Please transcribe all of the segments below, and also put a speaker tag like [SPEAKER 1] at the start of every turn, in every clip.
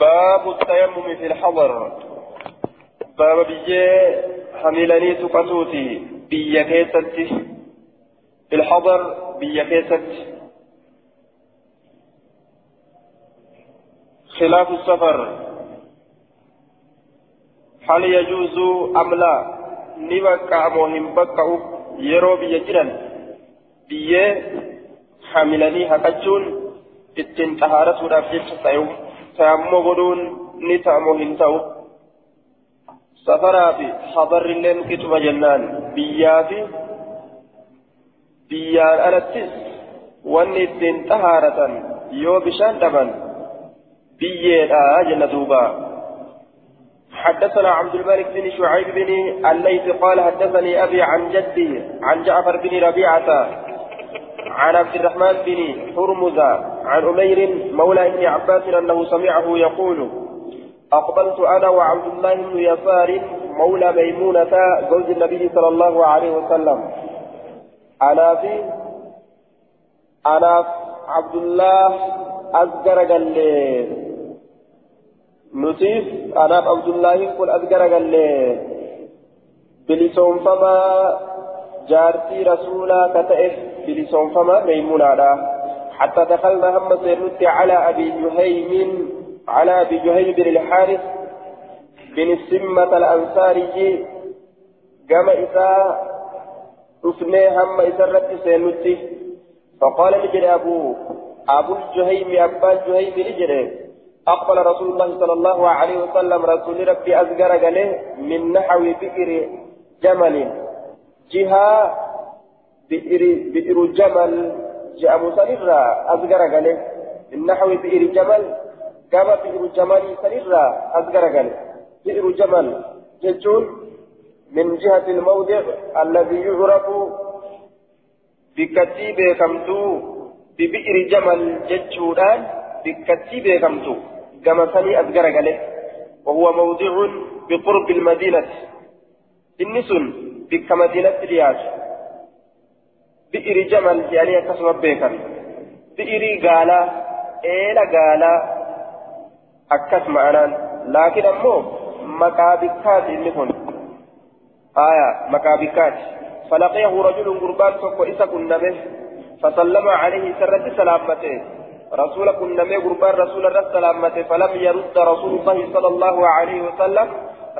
[SPEAKER 1] باب التيمم في الحضر. باب بيجي حملني سقطوتي. بيا كيستي في الحضر بيا كيستي خلاف السفر. هل يجوز أم لا؟ نبقى مهم بقى يرو بيا جرا بيا حملني ittiin xahaaratuudhaaf jecha ta'u ta'amoo hin ta'u safaraa fi habarrilleen qixuma jennaan biyyaa fi biyyaan alattis wanni ittiin xahaaratan yoo bishaan dhaban biyyeedha jenna duuba حدثنا عبد الملك بن شعيب بن الليث قال حدثني أبي عن جدي عن جعفر بن ربيعة عن عبد الرحمن بن هرمز عن أمير مولى ابن عباس أنه سمعه يقول أقبلت أنا وعبد الله بن يسار مولى ميمونة زوج النبي صلى الله عليه وسلم. أنا في أنا عبد الله أذكر قال نسيف أنا عبد الله قل أذكر قال بلسون فما جارتي رسولا كتئف بلسون فما ميمونة حتى دخلنا هم سيرت على أبي جهيم على أبي جهيم بن الحارث بن السمة الأنصاري. قام إذا رفني هم إسرت سيرت فقال لجل أبو أبو الجهيم أبا الجهيم لجل أقبل رسول الله صلى الله عليه وسلم رسول ربي أزقر قاله من نحو بئر جمل. جهة بئر, بئر جمل. جاء مسنرا أزغر قاله. من نحو بئر جمل قام بئر جمل سنرا أزغر قاله. بئر جمل جتون من جهة الموضع الذي يعرف بكتيب كمتو ببئر جمل جتشوران بكتيب كمتو قام سني أزغر قاله. وهو موضع بقرب المدينة. إنسون بك مدينة رياض akkasuma beekan bi'iri gaala eela gaala akkas ma'anaan laakiin ammoo maqaa bikkaati inni kun aya maqaa bikkaati فلقيه رجل قربان فكو إسا كنمه فسلم عليه سرت سلامته رسول كنمه قربان رسول الله سلامته فلم يرد رسول الله صلى الله عليه وسلم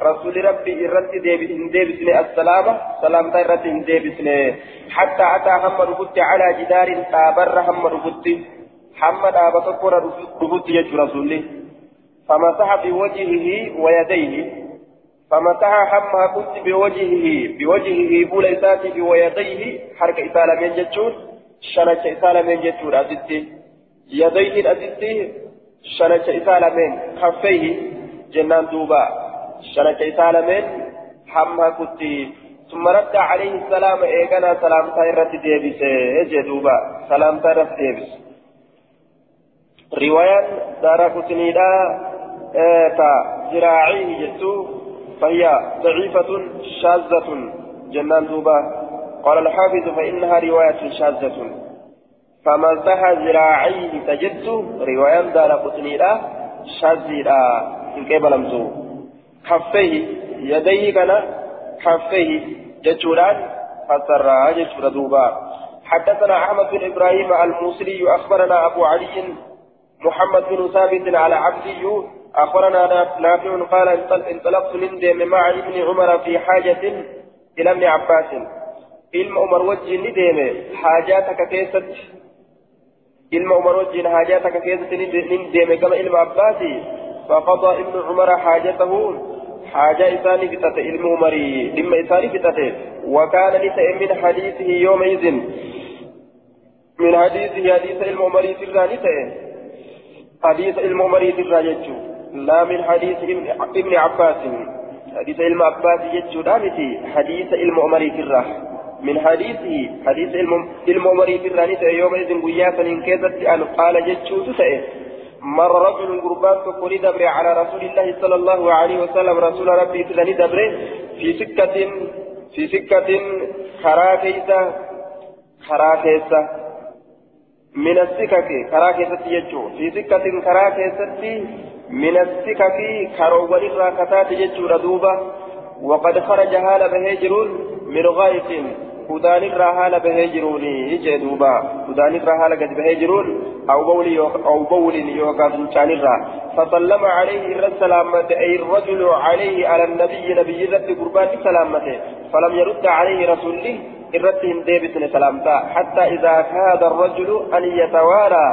[SPEAKER 1] رسول ربي إرت ديبسني السلامة سلامة إرت ديبسني. حتى أتى هم ربط على جدار تابر هم ربط حمد أبا تقول ربط يجو رسوله فمسح بوجهه ويديه. فمسح هم كنت بوجهه بوجهه بوليساته ويديه حركة إسالة من جتشون شنة إسالة من جتشون أزدتي يديه أزدتي شنة إسالة من خفيه. جنان دوبا. شنك إسالمين حمها كتي. ثم رد عليه السلام إيقنا سلام تايرت ديبس جدوبا سلام تايرت ديبس رواية دار كتنيدا تا ذراعيه جتو فهي ضعيفة شاذة. جنان دوبا. قال الحافظ فإنها رواية شاذة. فمسح ذراعيه تجد رواية دار كتنيدا شاذة إن قبل مزور كفيه يديه كان كفيه جتشوران فسرى جتشور دوبا حدثنا أحمد بن إبراهيم الموصلي أخبرنا أبو علي محمد بن ثابت على عبدي أخبرنا نافع قال انطلقت من ديم مع ابن عمر في حاجة إلى ابن عباس علم عمر وجه نديم حاجاتك كيست علم عمر وجه حاجاتك كيست نديم كما علم عباسي فقضى ابن عمر حاجته حاجة إساني فتاة علم عمري لما إساني فتاة وكان لسئ من حديثه يومئذ من حديثه حديث علم عمري سراني حديث علم عمري سراني لا من حديث ابن عباس. حديث علم عباس يجو دامتي حديث علم عمري سراه من حديثه حديث علم عمري سراني يومئذ قياسا إن كيست أن قال جتشو تسئ مر رجل قربان تقول دبر على رسول الله صلى الله عليه وسلم رسول ربي تلني دبر في سكة في سكة خرا كيسة خرا كيسة من السكك خرا كيسة يجو. في سكة خرا كيسة من السكك كروان الراكتات جتشور دوبا وقد خرج هال بهجرون من غائط. هدان الرهال بهجروني جدوبا هدان الرهال قد بهجرون أو بول أو بول فنشان الرا فسلم عليه السلامة أي الرجل عليه على النبي نبي رد قربان سلامته فلم يرد عليه رسوله الرتهم ديبت سلامتا حتى إذا كاد الرجل أن يتوارى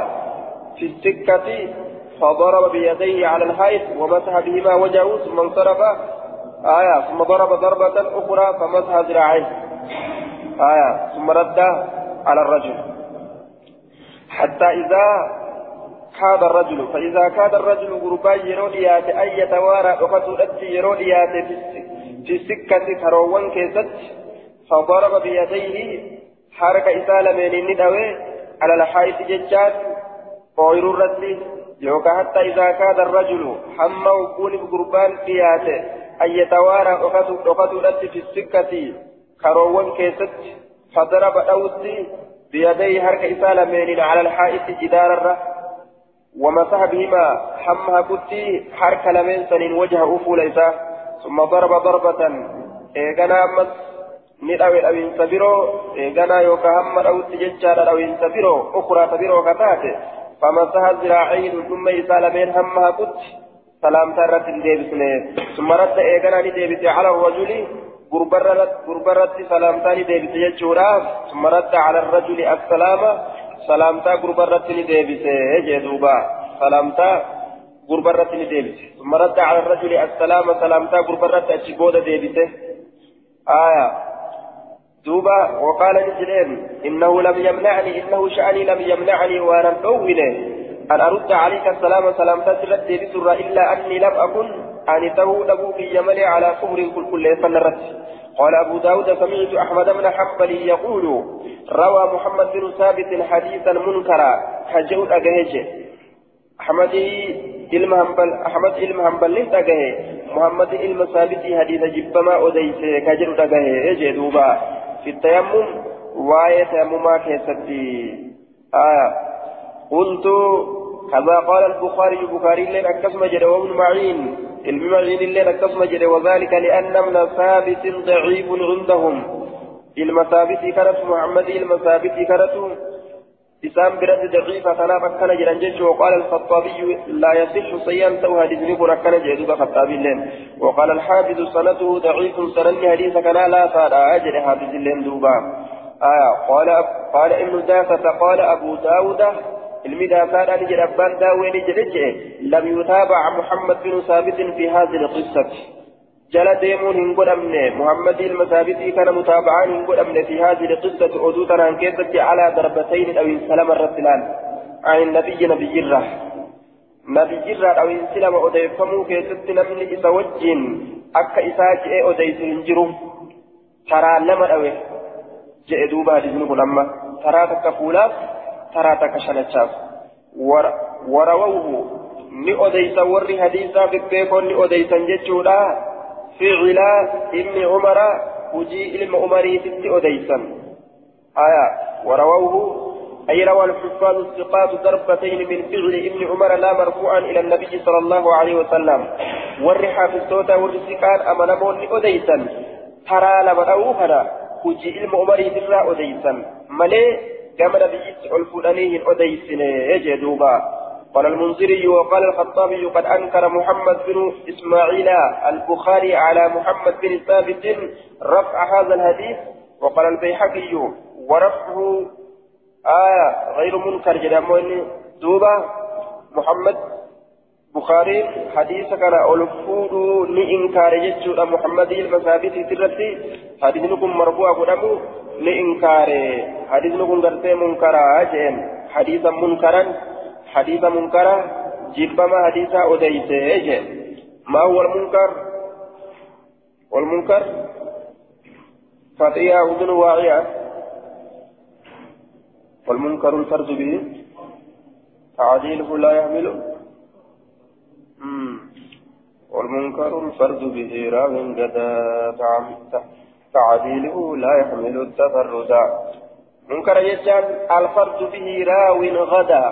[SPEAKER 1] في السكة فضرب بيديه على الحيط ومسح بهما وجهه ثم انصرف آية ثم ضرب ضربة أخرى فمسح ذراعيه آية ثم رد على الرجل. حتى إذا كاد الرجل فإذا كاد الرجل غربان يروديات أن يتوارى وقتلت يروديات في السكة كروان كيست فضرب بيديه حركة إسالة من الندوي على الحائط ججات طوير الرد يوكا حتى إذا كاد الرجل حما وكون بقربان قياته أن يتوارى وقتلت في السكة كروان كيست فضرب أوتي بيديه حرك إسالة مينين على الحائط جدار الره ومسح بهما حمها كتي حرك لمن سنين وجه أفول إساه ثم ضرب ضربة إيقنا أمس ندعو الأوين سبيرو إيقنا يوكا هم أوتي ججار الأوين سبيرو أخرى سبيرو كتاته فمسح الذراعين ثم إسالة مين همها كتي سلام ترت ديبسنه ثم رد إيقنا نديبس على الرجل غربرت سلامتاني ديبس يجورا ثم رد على الرجل السلام سلامتا غربرت ديبس يجدوبا سلامتا غربرت ديبس ثم رد على الرجل السلام سلامتا غربرت أجبود ديبس آية دوبا وقال نجلين إنه لم يمنعني إنه شأني لم يمنعني وأنا مؤونه أن أرد عليك السلام سلامتا سرت ديبس إلا أني لم أكن أن تهو لبو في يمل على كفر كل فنرت قال أبو داود سمعت أحمد بن حنبل يقول روى محمد بن ثابت حديثا منكرا حجوت أجهج. أحمد علم هنبل أحمد علم هنبل ليس أجهه محمد علم ثابت حديث جبما أديس كجر أجهه جدوبا في التيمم واية تيمما كيستي. آه قلت كما قال البخاري البخاري لين أكسم جد وابن معين المعين لين أكسم جد وذلك لأن ابن ثابت ضعيف عندهم. المثابت كرت محمد المثابت كرت إسام برد ضعيفة تناب كان جرانجيش وقال الخطابي لا يصح صيام تو حديث نقول كان جيدوك خطابي لين وقال الحافظ سنته ضعيف سنن حديث كان لا فادا أجر حافظ لين دوبا. آية قال قال ابن داسة قال أبو داود علمي دافان أن جد أبان داوين جد لم يتابع محمد بن ثابت في هذه القصة جل ديمون هنقول أمني محمد المثابتي كان متابعان هنقول أمني في هذه القصة أدوتا عن كيسة على ضربتين أو سلام الرسلان عن النبي نبي الرح نبي الرح أو سلام أديفمو كيسة نمني إسا وجين أكا إساجئ أديس هنجرو ترى لما أوي جئ دوبا لزنه لما ترى تكفولاف ترى تكشلتشاف. ورووه odeysa warri hadiisaa bebbeekon ni odeysan jechuudha ficila ilmi umara hujii ilma umariititti odeysan aya warawawhu أي روى الحفاظ الثقات ضربتين من فعل ابن عمر لا مرفوعا إلى النبي صلى الله عليه وسلم. والرحى في الصوت والرسكان أمنمون أديسا ترى لما أوهنا هجي علم عمر درا أديسا ملي كما نبيت الفلانيه أديسن يجدوبا قال المنذري وقال الخطابي قد أنكر محمد بن إسماعيل البخاري على محمد بن ثابت رفع هذا الحديث. وقال البيحقي ورفعه. آية غير منكر جدا. دوبا محمد بخاري حديث كان ألفود لإنكار جدّ محمد المثابت ترتي. حديث نكون مرفوع قدامه. لإنكار حديث نكون قرتي منكرا جين حديثا منكرا حديثا منكرا جبما حديثا أديته جين ما هو المنكر والمنكر فتيا أذن واعية والمنكر الفرد به تعديله لا يحمله والمنكر الفرد به راو غدا تعديله لا يحمل التفرد. منكر يجعل الفرد به راو غدا.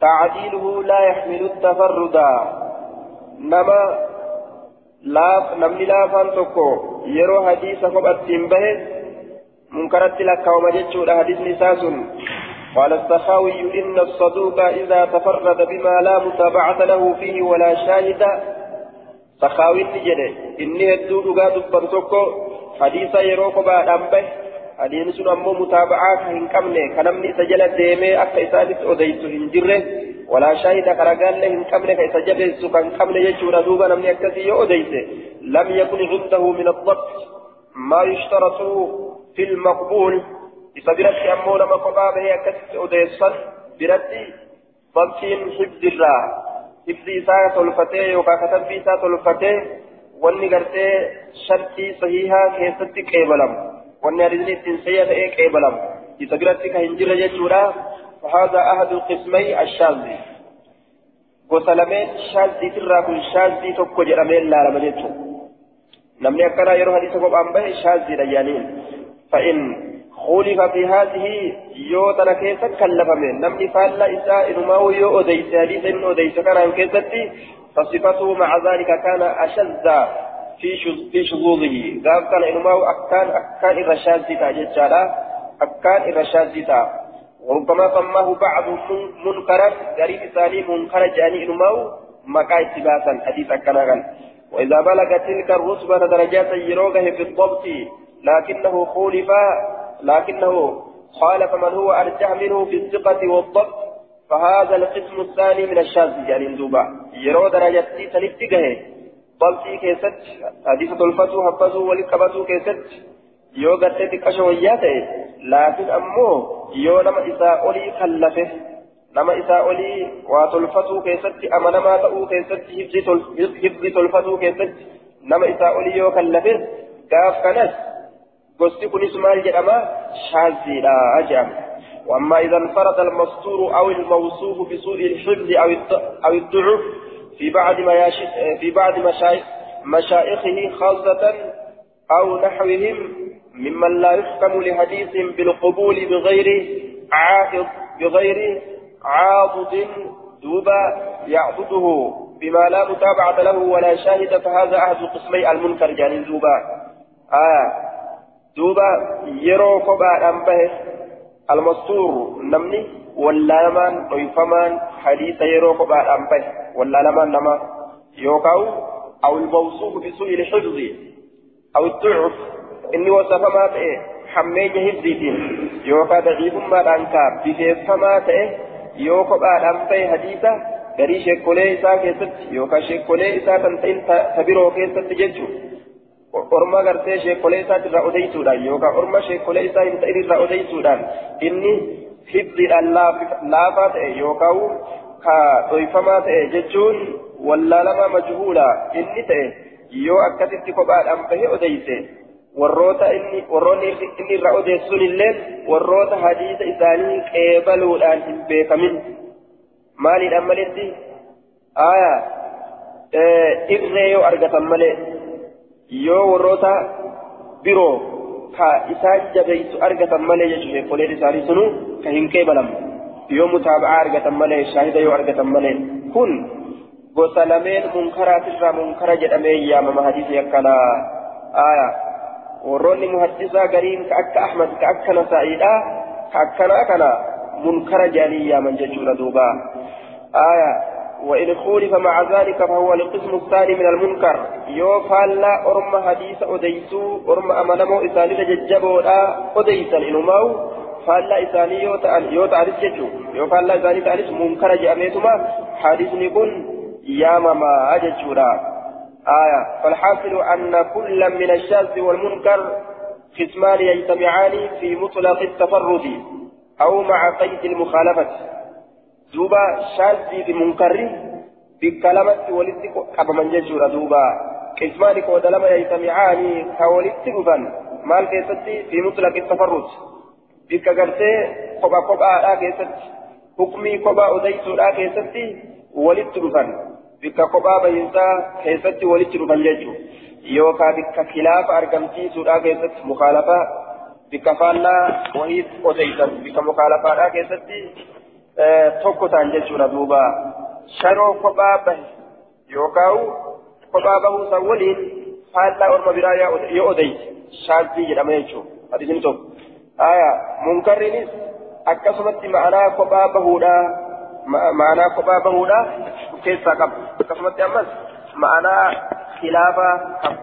[SPEAKER 1] تعديله لا يحمل التفرد. نما لا نمني لا فانتكو يرو حديث قبطين به. منكرت لك وما جتشو حديث نساس قال السخاوي إن الصدوق إذا تفرد بما لا متابعة له فيه ولا شاهد سخاوي نجده إني هدو دقا دبان حديث يروك بعد أمبه حديث أمو متابعة كهن كمنه كنمني سجل ديمي أكا إسانس أديت هنجره ولا شاهد كرقال لهم كمنه كإسجل سكان كمنه يجور دوبا نمني أكسي أديت لم يكن عنده من الضبط ما يشترط في المقبول isa biratti ammoo nama kophaa bahee akkasitti odeessan biratti babtiin hibdi hibdi isaa tolfatee yookaan katabbii isaa tolfatee wanni gartee shartii sahihaa keessatti qeebalamu wanni hadiisni ittiin sayya ta'ee qeebalamu isa biratti kan hin jirre jechuudha فهذا أحد القسمي الشاذ وسلمين شاذي ترى كل شاذي تكو جرمين لا لما جيتو نمني أكنا يروح حديث قبعان به شاذي رجالين خولف في هذه يو ترى كيسا كلفمين نمني فالا إساء إنما يو أديس. حديث إن أديس. كان كيستي فصفته مع ذلك كان أشد في في شذوذه. قال كان إنما أكان أكان الرشاد تاجتشارا أكان الرشاد تا وربما سماه بعض منكرا. قريب ثاني منكر جاني إنما مكا اتباسا. حديث أكنا وإذا بلغ تلك الرتبة درجات يروغه في الضبط لكنه خولف لكنه خالف من هو أرجح منه في الثقة والضبط فهذا القسم الثاني من الشاذ يعني ندوبا يرو درجتي سنفتقه ضبطي كيست حديث الفتو حفظه ولقبته كيست gartee xiqqasho wayyaa ta'e laakiin ammoo yoo nama isaa olii kallafe nama isaa olii waa tolfatuu keessatti amanamaa ta'uu keessatti hifzi tolfatuu keessatti nama isaa olii yoo kallafe gaaf kanas gosti kunis maal jedhama? Shaaziidha jedhama واما اذا انفرد المستور أو الموصوف بسوء الحفظ أو أو الضعف في بعض في بعض مشايخه خاصة أو نحوهم ممن لا يحكم لحديث بالقبول بغير عائض بغير عاضد دوبا يعبده بما لا متابعة له ولا شاهد فهذا أحد قسمي المنكر جاني دوبا آه دوبا يرو كوبا به المستور نمني ولا لمن ضيفمان حديث يرو كوبا به ولا لمن نما يوكاو أو الموصوف بسوء الحفظ أو الضعف إني وصف ما تأه حمين هفزيتين يوكا ضعيف ما بكيف ما تأه يوكا بعد أنبه حديثة garii sheekolee isaa keessatti yookaan sheekolee isaa kan ta'in tabiroo keessatti jechuudha. Orma gartee sheekolee isaati irraa odeysuudhaan yookaan orma sheekolee isaa hin ta'in irraa odeysuudhaan inni hibdiidhaan laafaa ta'e yookaan ka dhoyfamaa ta'e jechuun wallaalamaa majhuula inni ta'e yoo akkasitti kophaadhaan bahee odeyse warroota inni warroonni inni irraa odeessuun illee warroota hadiisa isaanii qeebaluudhaan hin beekamin maaliidhaan maletti aayaa irree yoo argatan malee. Yoo warroota biroo ka isaan jabeessu argatan malee jechuudha sheekoleen isaanii sunu ka hin qeebalamu yoo mutaaba'aa argatan malee shaahida yoo argatan malee kun gosa lameen munkaraatirraa munkara jedhamee yaamama hadiisii akkanaa aayaa warroonni muhaddisaa gariin ka akka ahmad ka akka nasaa'iidha ka akkanaa kana munkara jedhanii yaaman jechuudha duuba aayaa وإن خولف مع ذلك فهو القسم الثاني من المنكر. يو فالا أرم حديث أديسو أرم أمنمو إساني تججبو لا أديسا إنماو فالا إساني يو تعرف ججو. يو فالا إساني تعرف منكر جأميتما. حديث نكون يامما أججو لا آية فالحاصل أن كل من الشاذ والمنكر قسمان يجتمعان في مطلق التفرد أو مع قيد المخالفة. Duuba shaazii fi munkarri bikka lamatti walitti qabaman jechuudha duuba qismaani qooda lama yaytamicaanii ka walitti dhufan maal keessatti fi mutlaqi tafarrut bikka gartee kopha kophaadhaa keessatti hukmii kophaa odeysuudhaa keessatti walitti dhufan bikka kophaa bayinsaa keessatti walitti dhufan jechuudha yookaan bikka kilaafa argamsiisuudhaa keessatti mukaalafaa bikka faallaa wahii odeysan bikka mukaalafaadhaa keessatti tokko ta'an jechuudha duuba sharoo kophaa bahe yookaan kophaa bahuu san waliin faallaa orma biraa yoo odeyse shaazii jedhama jechuudha hadiisni tokko aya munkarriinis akkasumatti ma'anaa kophaa bahuudha ma'anaa kophaa bahuudha keessaa qaba akkasumatti ammas ma'anaa khilaafaa qaba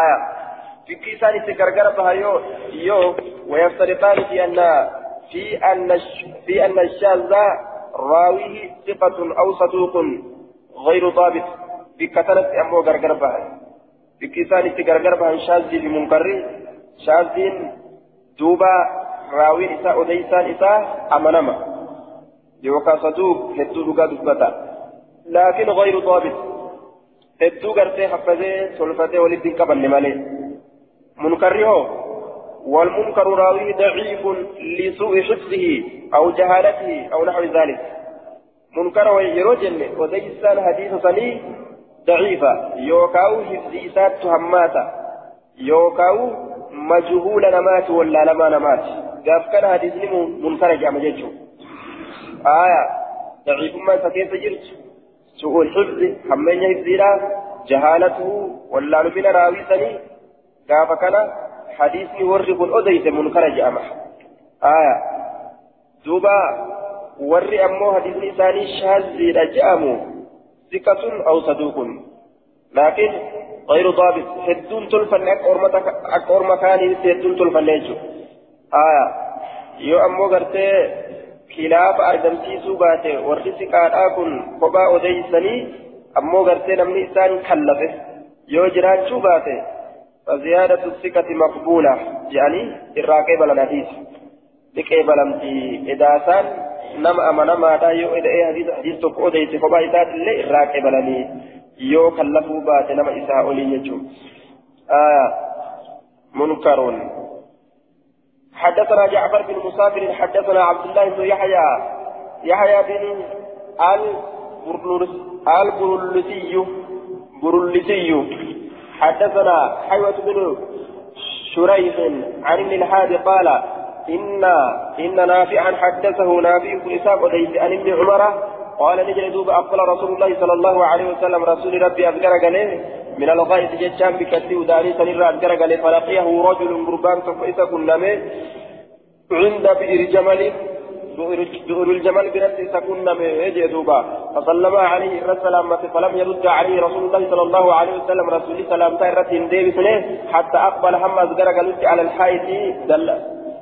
[SPEAKER 1] aya fikki isaan itti gargar baha yoo yoo ويفترقان في أن في أن في أن الشاذ راويه ثقة أو صدوق غير ضابط. بكثرة أمو غرغر بها بكثرة غرغر بها شاذ بمنكر شاذ دوبا راوي إساء أديسان إساء أمنما. يوكا صدوق هدو لغا دبتا لكن غير ضابط. هدو غرتي حفظه سلفته ولدين قبل مالي منكر هو. والمنكر راوي ضعيف لسوء حفظه أو جهالته أو نحو ذلك. منكر ويرجل وديسان حديث صني ضعيفة. يوكاو حفظيسات تهماتا يوكاو مجهول نمات ولا لما نمات. قاف كان حديث منكر جامع جيتشو. آية ضعيف ما سكيت جرت سوء الحفظ حمين حفظنا جهالته ولا لمن راوي صني قاف كان حديثي ورّي كن أديت منكر جامع آية. دوبا ورّي أمو حديث ثاني شاذ رجامو ثقة أو صدوق. لكن غير ضابط. هدون تلفن أكور مكاني هدون تلفن نيجو. آية. يو أمو غرتي خلاف أرجمسيسو باته ورّي ثقة كن قبا أديسني. أمو غرتي نمني إسان كلفه يو جراتشو باته فزيادة الثقة مقبولة يعني الراقب الحديث لقبل أمتي إذا سان نم أما نما دا إذا إيه حديث حديث تقو ديت فبا إذا اللي الراقب لني يو كلفوا بات نما إساء أولي يجو. آه منكر حدثنا جعفر بن مسافر حدثنا عبد الله بن يحيى. يحيى بن البرلسي برلسي حدثنا حيوة بن شريح عن ابن الحاد قال إن إن نافعا حدثه نافع بن إسحاق عن ابن عمر قال نجد دوب أقبل رسول الله صلى الله عليه وسلم رسول ربي أذكر قال من الغائط جتشان بكتي وداري سنرى أذكر قال فلقيه رجل قربان فإذا كنا عند بئر جمل دور الجمل برد سكن مهجي دوبا. فسلم عليه السلام فلم يرد عليه رسول الله صلى الله عليه وسلم رسول سلام تيرت ديبس حتى أقبل حمد قرق على الحائط دل.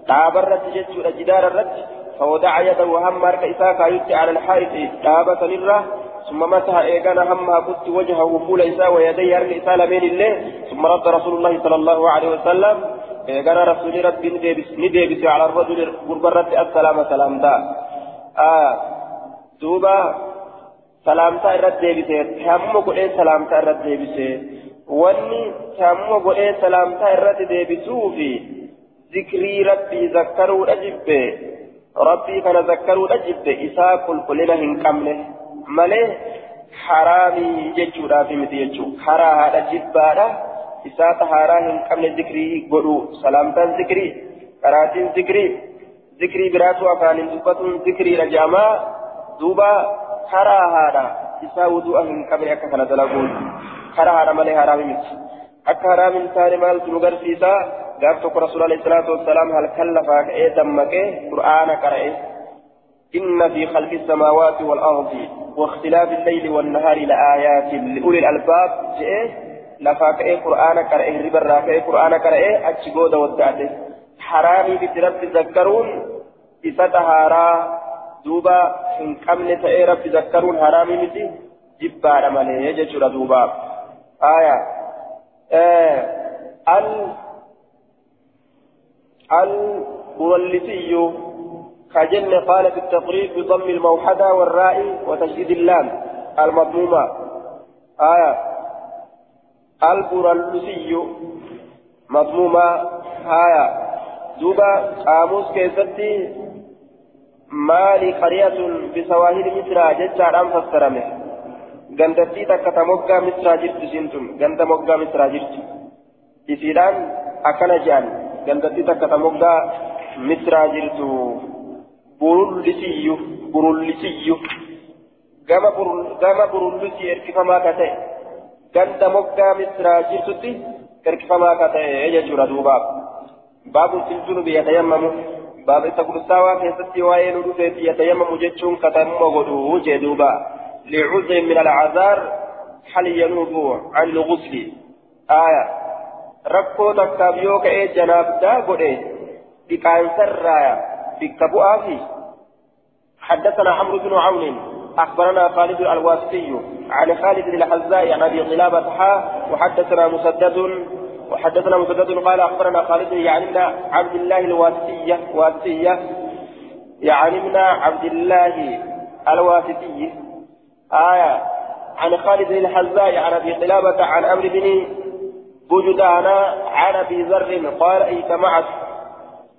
[SPEAKER 1] تابرت جدت الجدار الرد فوضع يده وهم مارك إساك على الحائط تابة للره ثم مسح إيقانا همها قلت وجهه فول إساء ويديه أرك إساء لمن الله ثم رد رسول الله صلى الله عليه وسلم. إيقانا رسول ربي نديبس على الرجل قربرت السلام سلامتا آه دوبا سلامتا الرد ديبسي تامو قلين سلامتا الرد ديبسي واني تامو قلين سلامتا الرد ديبسو في ذكري ربي ذكروا أجبه ربي كان ذكروا أجبه إساء كل قلنا هنكمله ماله حرامي جيتشو رافي متي جيتشو حرا هذا جبارة isaa tahaaraa hin qabne zikrii godhu salaamtaan zikrii qaraatiin zikrii zikrii biraatu afaanin dubbatuun zikriidha jedhamaa duuba karaa haadha isaa wudu'a hin qabne akka kana dalaguun karaa haadha malee haraami miti akka haraami hin taane maaltu nu garsiisa gaaf tokko rasuul alayhi salaatu wassalaam halkan lafaa ka'ee dammaqee qur'aana qara'e إن في خلق السماوات والأرض واختلاف الليل والنهار لآيات لأولي الألباب جئه lafaa ka'ee qur'aana qara'e hirribarraa ka'ee qur'aana qara'e achi booda waddaate haraamii bitti rabbi zakkaruun isa tahaaraa duuba hin qabne ta'ee rabbi zakkaruun haraamii miti jibbaadha malee jechuudha duuba aya al المولسي كجن قال في التقريب بضم الموحدة والراء وتشديد اللام المضمومة آية البرلسي مضمومة هايا دوبا قاموس كيستي مالي قرية بسواهل مصر جتشار أم فسرمه ta moggaa misraa jirtu ishiintun ganda moggaa misraa jirtu isiidhaan akkana jedhan gandatti takka ta moggaa misraa jirtu burullisiyyu burullisiyyu gama burullisii erkifamaa ka ta'e ganda moggaa misraa jirtutti erkifamaa ka ta'e jechuudha duuba baabun siljunubi yatayammamu baaba isa gursaawaa keessatti waa'ee nu dhufeeti yatayammamu jechuun katamuma godhu jee duuba من العذار هل ينوب عن الغسل آية ركو تكابيو كأي جناب دا قولي بكان سرايا بكبو آفي حدثنا عمرو بن عون أخبرنا خالد الواسطي عن خالد الحزاء عن أبي قلابة وحدثنا مسدد وحدثنا مسدد قال أخبرنا خالد يعني عبد الله الواسطية واسطية يعني من عبد الله الواسطي آية عن خالد الحزاء عن أبي قلابة عن أمر بن بجدان عن أبي ذر قال اجتمعت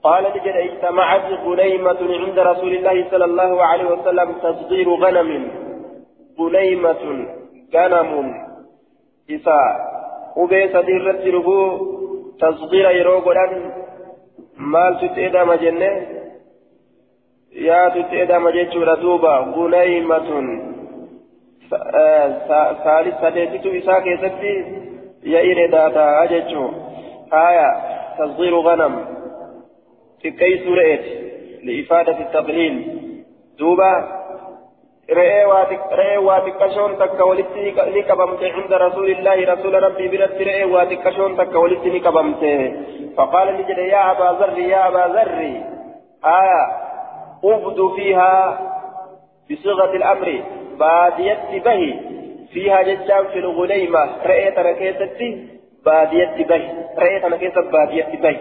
[SPEAKER 1] قال نجد اجتمعت غنيمة عند رسول الله صلى الله عليه وسلم تصغير غنم. غنيمة غنم. إسا وبي صدير رتره تصغير يروغلان مال تتئدى مجنة يا تتئدى مجنة دوبا غنيمة. ثالث سديتو إسا كيستي يا إيري داتا أججو هايا تصغير غنم. Xiqqeessuu re'eeti li'ifaadati التقليل دوبا walitti ni qabamte cinda rasuulillahi rasuula rabbii biratti re'ee waa xiqqashoon takka walitti ni qabamte faqaala ni jedhe yaa abaa zarri yaa abaa zarri aya ufdu fiihaa بصيغة الأمر بادية بهي فيها ججام في الغليمة رأيت أنا كيستي بادية بهي رأيت أنا كيست بادية بهي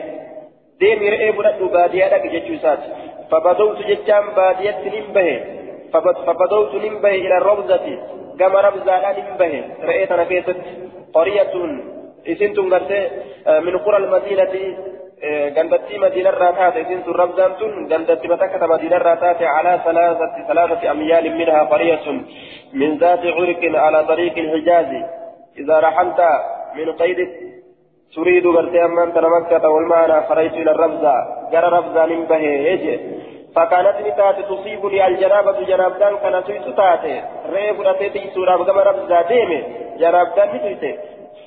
[SPEAKER 1] deemi re'ee fudhadhu baadiyyaa dhaqe jechuu isaati fabadowtu jechaan baadiyyatti nin bahe fabadowtu nin bahe ila robzati gama rabzaadhaa nin bahe re'ee tana keessatti qoriyatun isin tun gartee min qura almadiinati gandatti madiinarraa taate isin tun rabzaan tun gandatti batakkata madiinarraa taate calaa salaasati salaasati amyaalin minhaa qoriyatun min zaati curqin alaa طريق الحجاز إذا رحلت من قيد تريد غرتي أما أنت مكة والمعنى خرجت إلى الرمزة جرى رمزة نمبه يجي فكانت نتات تصيبني الجنابة جنابدان كان سويت تاتي ريف رتيتي سورة بكما رمزة ديمي جنابدان نتيتي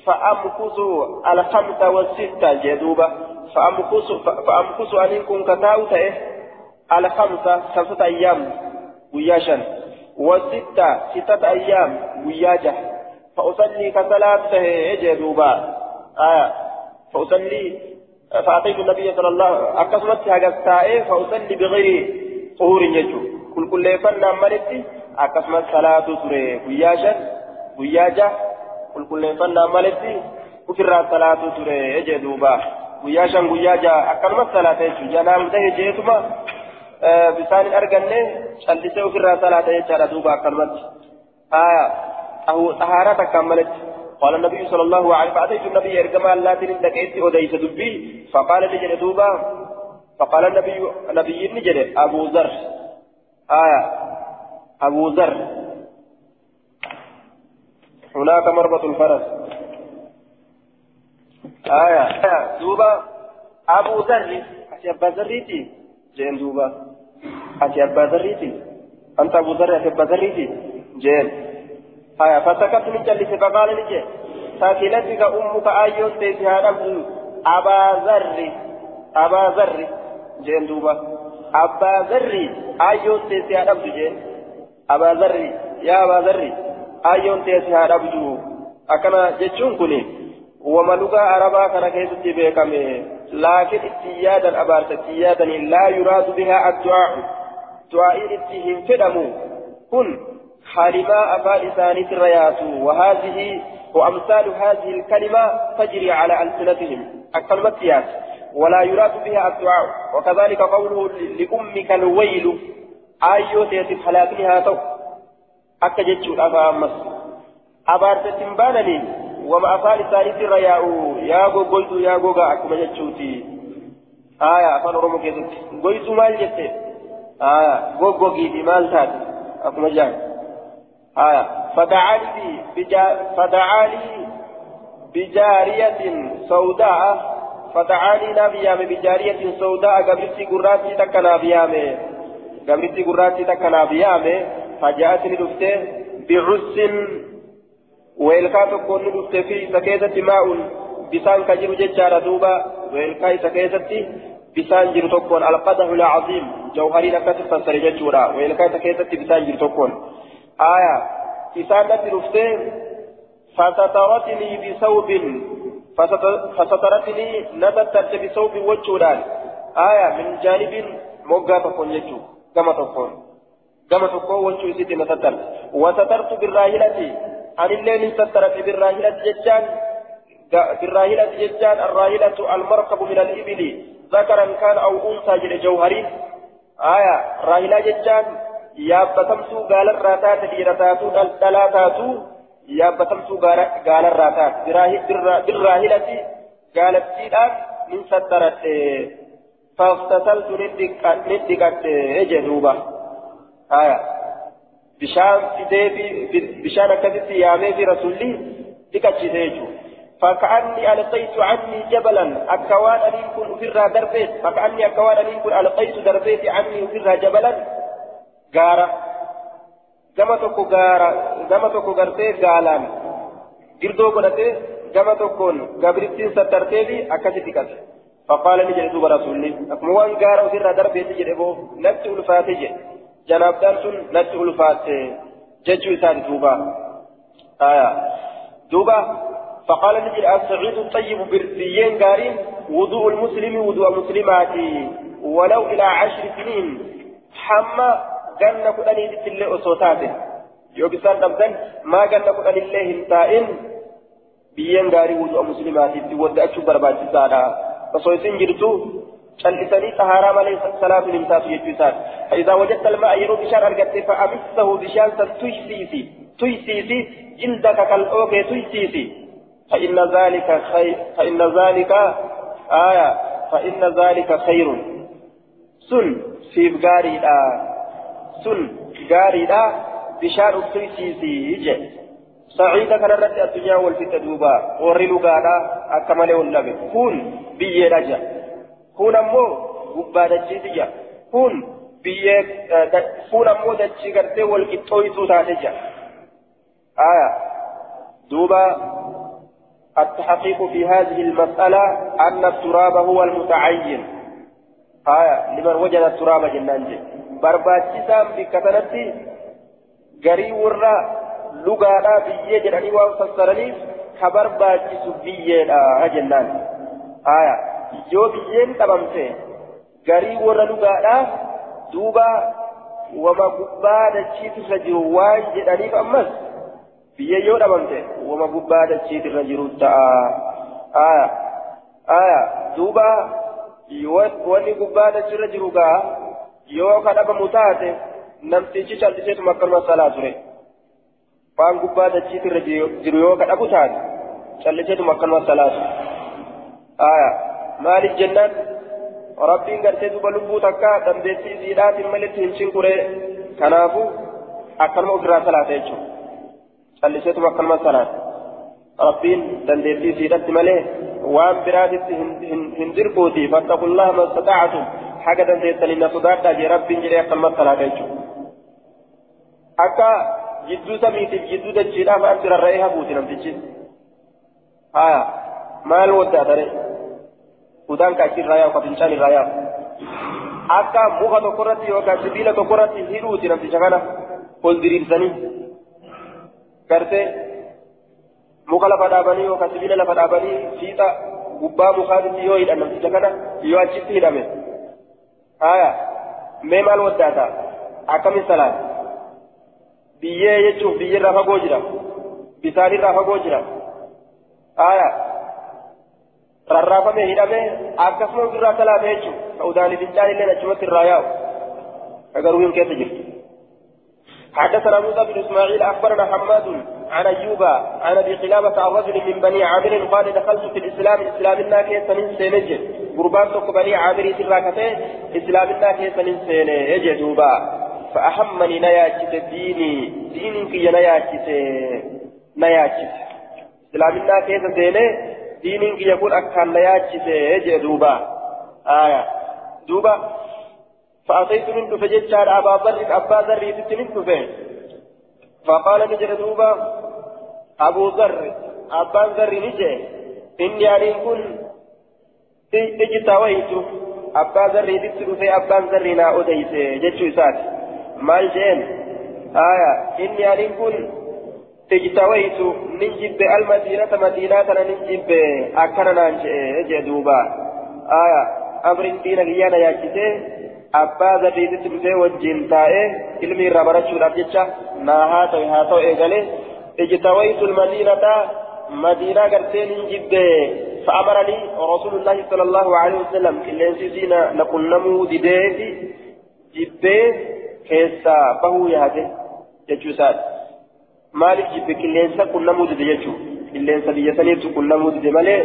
[SPEAKER 1] فأمكث الخمسة والستة جدوبة فأمكث فأمكث أن كتاو تأه الخمسة خمسة أيام وياشا والستة ستة أيام وياجة فأصلي كصلاة تهي جدوبة آية فأصلي فأتيت النبي صلى الله أكسمت هاجستائي فأصلي بغير طهور يجو. كل كل يفنى ملتي أكسمت صلاة سورة وياشا وياجا كل كل يفنى ملتي وفر صلاة سورة يجدوبا وياشا وياجا أكسمت صلاة يجو. جنام ده جيتما بسان أرجنة شلتي وفر صلاة يجو دوبا أكسمت. آية أهو طهارة كملت قال النبي صلى الله عليه وسلم فأتيت النبي إرجما الله تلين لكيت أديس دبي. فقال لجل دوبا فقال النبي نبي نجل أبو ذر. آية أبو ذر. هناك مربط الفرس. آية. دوبا أبو ذر. أتي أبا ذريتي جين دوبا. أتي أبا ذريتي أنت أبو ذر أتي أبا ذريتي جين. آية فسكت من جلس فقال نجي ساكنتك أمك أيون تيسها نفسه أبا ذر أبا ذر جين دوبا أبا ذر أيون تيسها نفسه جين أبا ذر يا أبا ذر أيون تيسها نفسه أكنا جتشون كني وما لغة عربا كان كيست بيكمي لكن اتيادا أبارت اتيادا لا يراد بها الدعاء دعاء اتهم فدمو كن حالما أفا لسان الريات وهذه وأمثال هذه الكلمة تجري على ألسنتهم. الكلمة ولا يراد بها الدعاء. وكذلك قوله لأمك الويل. آيو تيتي حلاكنها تو أكا جتشو أفا أمس. أبارت تنبانني وما أفا لسان الرياء. يا غو يا غو أكما جتشوتي آية أفا نرمو كيزت قلت مال جتي آية غو غو جيدي مال تات. أكما جاني آية. فدعا لي بجا فدعا لي بجارية سوداء. فدعا لي نبيام بجارية سوداء. قبلتي قراتي تكنا بيامي قبرتي قراتي تكنا بيامه فجاءتني دفته بعس. ويلكا تكون دفته في سكيتة ماء. بسان كجر ججار دوبا. ويلكا سكيتة بسان جر تكون. القدح العظيم. جوهري لك تفسر ججورا. ويلكا سكيتة بسان جر تكون. آية. إسان دفته فسترتني بثوب فسترتني نتتت بثوب وجهان آية من جانب موقع تكون يجو كما تكون كما تكون وجه سيد نتتت وسترت بالراهلة عن الليل سترت بالراهلة ججان. بالراهلة ججان الراهلة المركب من الإبل. ذكرا كان أو أنثى جوهري. آية راهلة ججان يابتمسو قال الراتات ديرتاتو دلاتاتو yaabbatamtuu gaalarraa taate birraahilati gaalattiidhaan min sattaradhe faftasaltu ni dhiqadhe jedhuuba haya bishaan fidee bishaan akkasitti yaamee fi rasulli dhiqachise jechuudha فكأني ألقيت عني جبلا أكوان أن يكون أفرها دربيت فكأني أكوان أن يكون ألقيت دربيت عني أفرها جبلا قارة gama tokko gaara gama tokko gartee gaalaan girdoo godhatee gama tokkoon gabrittiin sattarteefi akkasitti qase. فقال لي جلسوا برسولي أكموان قارا وفر دربي تجد أبو نفس ألفات جد جناب دانسون نفس ألفات ججو إسان دوبا آية دوبا فقال لي السعيد الطيب برديين قارين وضوء المسلم وضوء مسلماتي ولو إلى عشر سنين حمى ganna kudhaniititti illee osoo taate yookiin dhabdan maa ganna kudhanillee hin taa'in biyyeen gaarii wudu'a muslimaatiitti wadda'achuu barbaachisaadha osoo isin jirtu callisanii xahaaraa malee salaatu hin taatu jechuu isaati فإذا وجدت الماء يروي بشان أرقدت فأمسه بشان تيسيسي تيسيسي جلدك كالأوكي تيسيسي فإن ذلك خير فإن ذلك آية فإن ذلك خير سن في بقاري saciida kanarratti addunyaa wal fixa duuba warri lugaadha akka malee wal dhabe kun biyyeedha ja kun ammoo gubbaa dachiiti ja kun biyyee kun ammoo dachii gartee wal qixxooytuu taate ja aya duuba التحقيق في هذه المسألة أن التراب هو المتعين آية لمن وجد التراب جنان barbaachisaan bikka sanatti garii warra lugaadhaa biyyee jedhanii waan fassaraniif ka barbaachisu biyyeedha jennaan aya yoo biyyeen dhabamte garii warra lugaadhaa duuba wama gubbaa dachiitirra jiru waan jedhaniif ammas biyyee yoo dhabamte wama gubbaa dachiitirra jiru ta'a duuba wanni gubbaa dachiirra jiru gaa yoo ka dhabamu taate namtichi calliseetuma akkanuma salaa ture waan gubbaa dachiitirra jiru yoo ka dhabu taate calliseetuma akkanuma salaa ture aya maaliif jennaan rabbiin gartee duba lubbuu takka dandeettii isiidhaatiin malitti hin cinquree kanaafu akkanuma ofirraa salaata jechuudha calliseetuma akkanuma salaata rabbiin dandeettii isiidhatti malee waan biraatitti hin dirquuti fattaqullaha mastata'atum haga dandeessanii na sodaadhaa jee rabbiin jedhee akkanumatti salaata jechuudha. Akka jidduu samiitiif jidduu dachiidhaaf anti rarra'ee hafuuti namtichi. Haa maal waddaa tare udaan kaachi irraa yaa'u kafincaan irraa yaa'u. Akka muka tokkorratti yookaan sibiila tokkorratti hidhuuti namticha kana ol diriirsanii gartee muka lafa dhaabanii yookaan sibiila lafa dhaabanii fiixa gubbaa mukaatitti yoo hidhan namticha kana yoo achitti hidhame. Mee maal waddaata akkamiin salaat biyyee jechuun biyyirraa fagoo jira bisaanirraa fagoo jira aya rarraafame hidhame akkasuma ofirraa salaata jechuun ka udaanii fincaan illee achumatti irraa yaa'u agaruu hin keessa jirtu حدثنا موسى بن اسماعيل اخبرنا حماد عن ايوب عن ابي قلابه عن رجل من بني عامر قال دخلت في الاسلام اسلام الله كيس من سينج قربان تك بني عامر سراكته إسلام الله كيس من سينج دوبا. فأحمني نياجت ديني كي نياجت نياجت إسلام الله كيس سينه ديني كي يكون أكان نياجت دوبا. آية. دوبا. فأتيت من فجدت أبا ذر أبا ذر من فقال نجر دوبا. أبو ذر أبا ذر نجي إني أن كن اجتويت أبا ذر تتر في أبا ذر نا أديس جتشو سات مال جين آية إني أن كن اجتويت نجب المدينة مدينة نجب أكرنا جدوبا آية أمر دين غيانا ياكسي abbaa zabiititti dhufee wajjin taa'ee ilmi irraa barachuudhaaf jecha naa haa ta'e haa ta'u eegale ijtawaytu lmadiinata madiinaa garteen hin jibbe فأمرني رسول الله صلى الله عليه وسلم إلا سيسينا نقول نمو ديديت جبه كيسا بهو يهده جتشوسات مالك جبه كلينسا كل نمو ديدي جتشو كلينسا بيسانيت كل نمو ديدي مالي